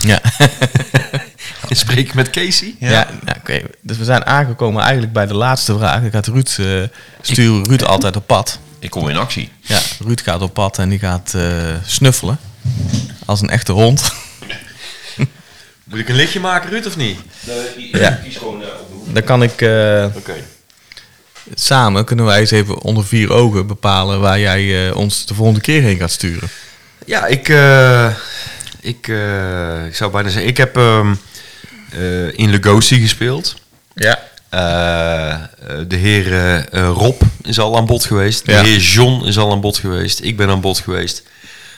Ja. Spreek ik met Casey? Ja, nou, oké. Dus we zijn aangekomen eigenlijk bij de laatste vraag. Ik gaat Ruud, eh sturen Ruud altijd op pad. Ik kom in actie. Ja, Ruud gaat op pad en die gaat eh, snuffelen. Als een echte hond. Moet ik een lichtje maken, Ruud, of niet? Ja. Die is gewoon op de hoek. Dan kan ik eh, Oké. samen, kunnen wij eens even onder vier ogen bepalen waar jij eh, ons de volgende keer heen gaat sturen. Ja, ik, eh, ik, eh, ik zou bijna zeggen, ik heb ehm, eh, in Lugosi gespeeld. Ja. Eh, eh, de heer eh, eh, Rob is al aan bod geweest. De Ja. heer John is al aan bod geweest. Ik ben aan bod geweest.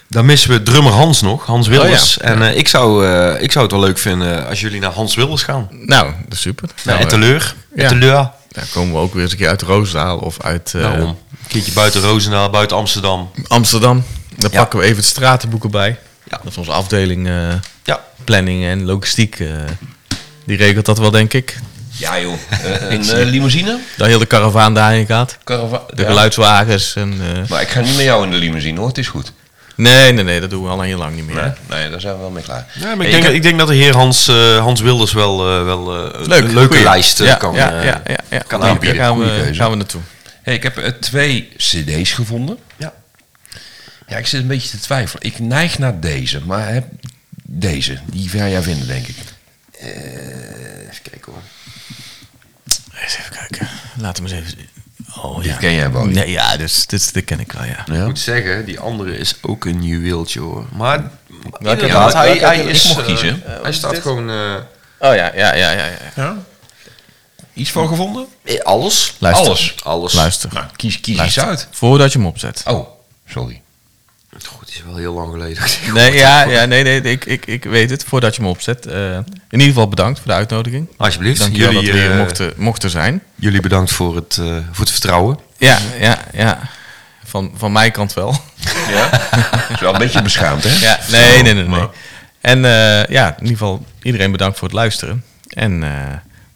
Dan missen we drummer Hans nog, Hans Wilders. Oh ja. En eh, ik, zou, eh, ik zou het wel leuk vinden als jullie naar Hans Wilders gaan. Nou, dat is super. Nou, eh, Etteleur. ja. Etteleur. Dan komen we ook weer eens een keer uit Roosendaal of uit eh, Daarom. Een keertje buiten Roosendaal, buiten Amsterdam. Amsterdam. Dan Ja. pakken we even het stratenboek erbij. Ja. Dat is onze afdeling eh, Ja. planning en logistiek. eh, die regelt dat wel, denk ik. Ja joh, Eh, een eh, limousine. Dat heel de karavaan daarheen gaat. Carava De ja. geluidswagens. En, eh, Maar ik ga niet met jou in de limousine hoor, het is goed. Nee, nee, nee, dat doen we al heel lang niet meer. Nee, nee daar zijn we wel mee klaar. Ja, maar ik, denk, heb- ik denk dat de heer Hans, eh, Hans Wilders wel, eh, wel eh, Leuk, een leuke goeie. lijst ja, kan, ja, eh, ja, ja, ja. kan Daar aanbieden. gaan Goeie we, gaan we naartoe. Hey, ik heb twee cd's gevonden. Ja. Ja, ik zit een beetje te twijfelen. Ik neig naar deze, maar heb deze. Die ga jij vinden, denk ik. Even kijken hoor. Eens even kijken. Laten we eens even zien. Oh, Dit ja. ken jij wel. Nee, ja, dus dit, dit ken ik wel, ja. Ik moet zeggen, die andere is ook een juweeltje hoor. Maar inderdaad, hij, welke- hij ik is... mocht eh, kiezen. hij staat gewoon... eh, Oh ja, ja, ja, ja. ja. Iets van gevonden? eh, alles. Luister. Alles. Alles. Luister. Nou, kies, kies Luister. iets uit. Voordat je hem opzet. Oh, sorry. Goed, het is wel heel lang geleden. Nee, ja, ja, nee, nee, ik, ik, ik weet het. Voordat je hem opzet. Eh, in ieder geval bedankt voor de uitnodiging. Alsjeblieft. Dank jullie dat we hier eh, mochten, mochten zijn. jullie bedankt voor het, eh, voor het vertrouwen. Ja, ja, ja. Van, van mijn kant wel. Ja? is wel een beetje beschaamd, hè? Ja, nee, nee, nee. nee. En eh, ja, in ieder geval iedereen bedankt voor het luisteren. En eh,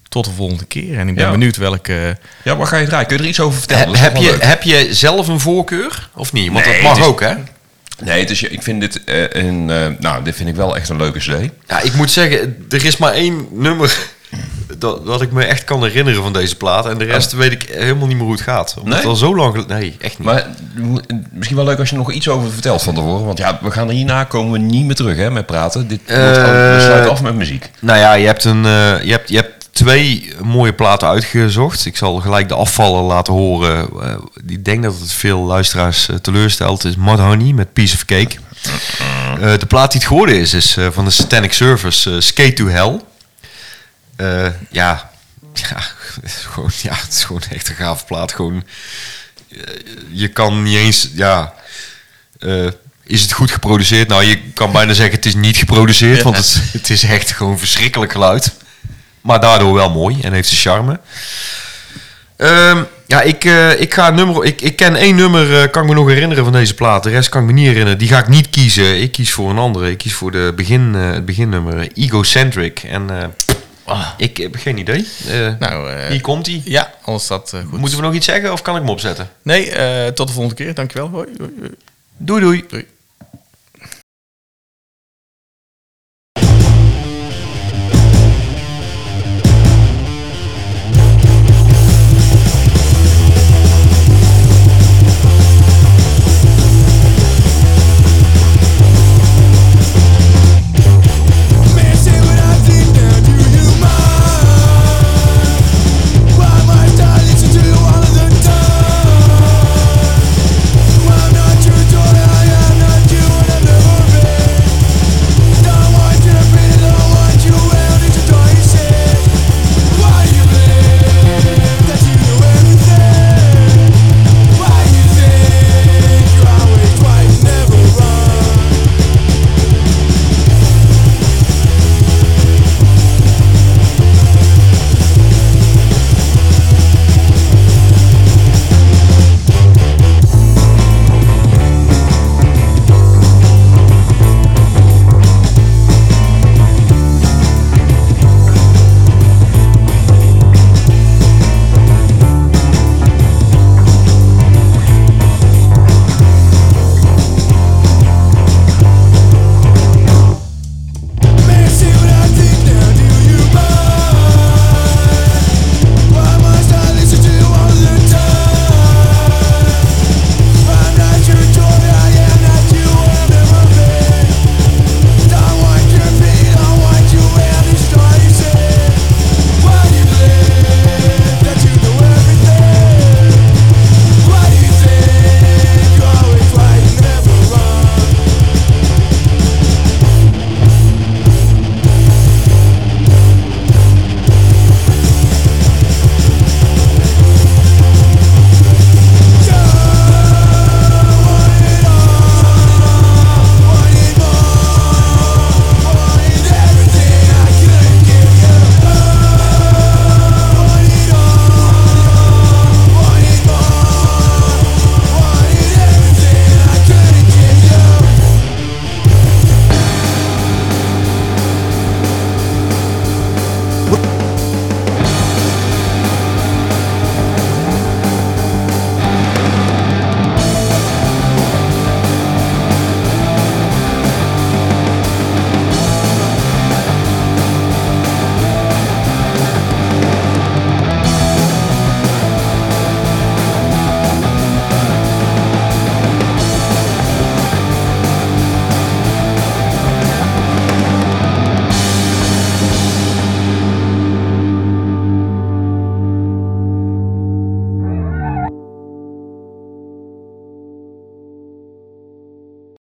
tot de volgende keer. En ik ben Ja. benieuwd welke... Ja, waar ga je draaien? Kun je er iets over vertellen? Heb, je, leuk. heb je zelf een voorkeur? Of niet? Want Nee, dat mag ook, hè? Nee, het is, ik vind dit eh, een... eh, nou, dit vind ik wel echt een leuke cd. Ja, ik moet zeggen, er is maar één nummer dat, dat ik me echt kan herinneren van deze plaat. En de rest weet ik helemaal niet meer hoe het gaat. Omdat Nee? het al zo lang... Nee, echt niet. Maar eh, misschien wel leuk als je nog iets over vertelt van tevoren. Want ja, we gaan er hierna komen we niet meer terug hè, met praten. Dit wordt, Eh, we sluiten af met muziek. Nou ja, je hebt, een, eh, je hebt, je hebt twee mooie platen uitgezocht. Ik zal gelijk de afvallen laten horen. Eh, ik denk dat het veel luisteraars eh, teleurstelt. Het is Mud Honey met Piece of Cake. Eh, de plaat die het geworden is, is van de Satanic Service, Skate to Hell. Ja, ja, ja, het is gewoon echt een gave plaat. Gewoon, je kan niet eens, ja... is het goed geproduceerd? Nou, je kan bijna zeggen het is niet geproduceerd, want het is echt gewoon verschrikkelijk geluid. Maar daardoor wel mooi en heeft zijn charme. Ehm, ja, ik, eh, ik ga nummer. Ik, ik ken één nummer, eh, kan ik me nog herinneren van deze plaat. De rest kan ik me niet herinneren. Die ga ik niet kiezen. Ik kies voor een andere. Ik kies voor de begin, eh, het beginnummer, Egocentric. En eh, ik heb geen idee. Nou, hier komt hij. ja, staat eh, goed. Moeten we nog iets zeggen of kan ik hem opzetten? Nee, tot de volgende keer. Dankjewel. Hoi, hoi, hoi. Doei doei. Doei.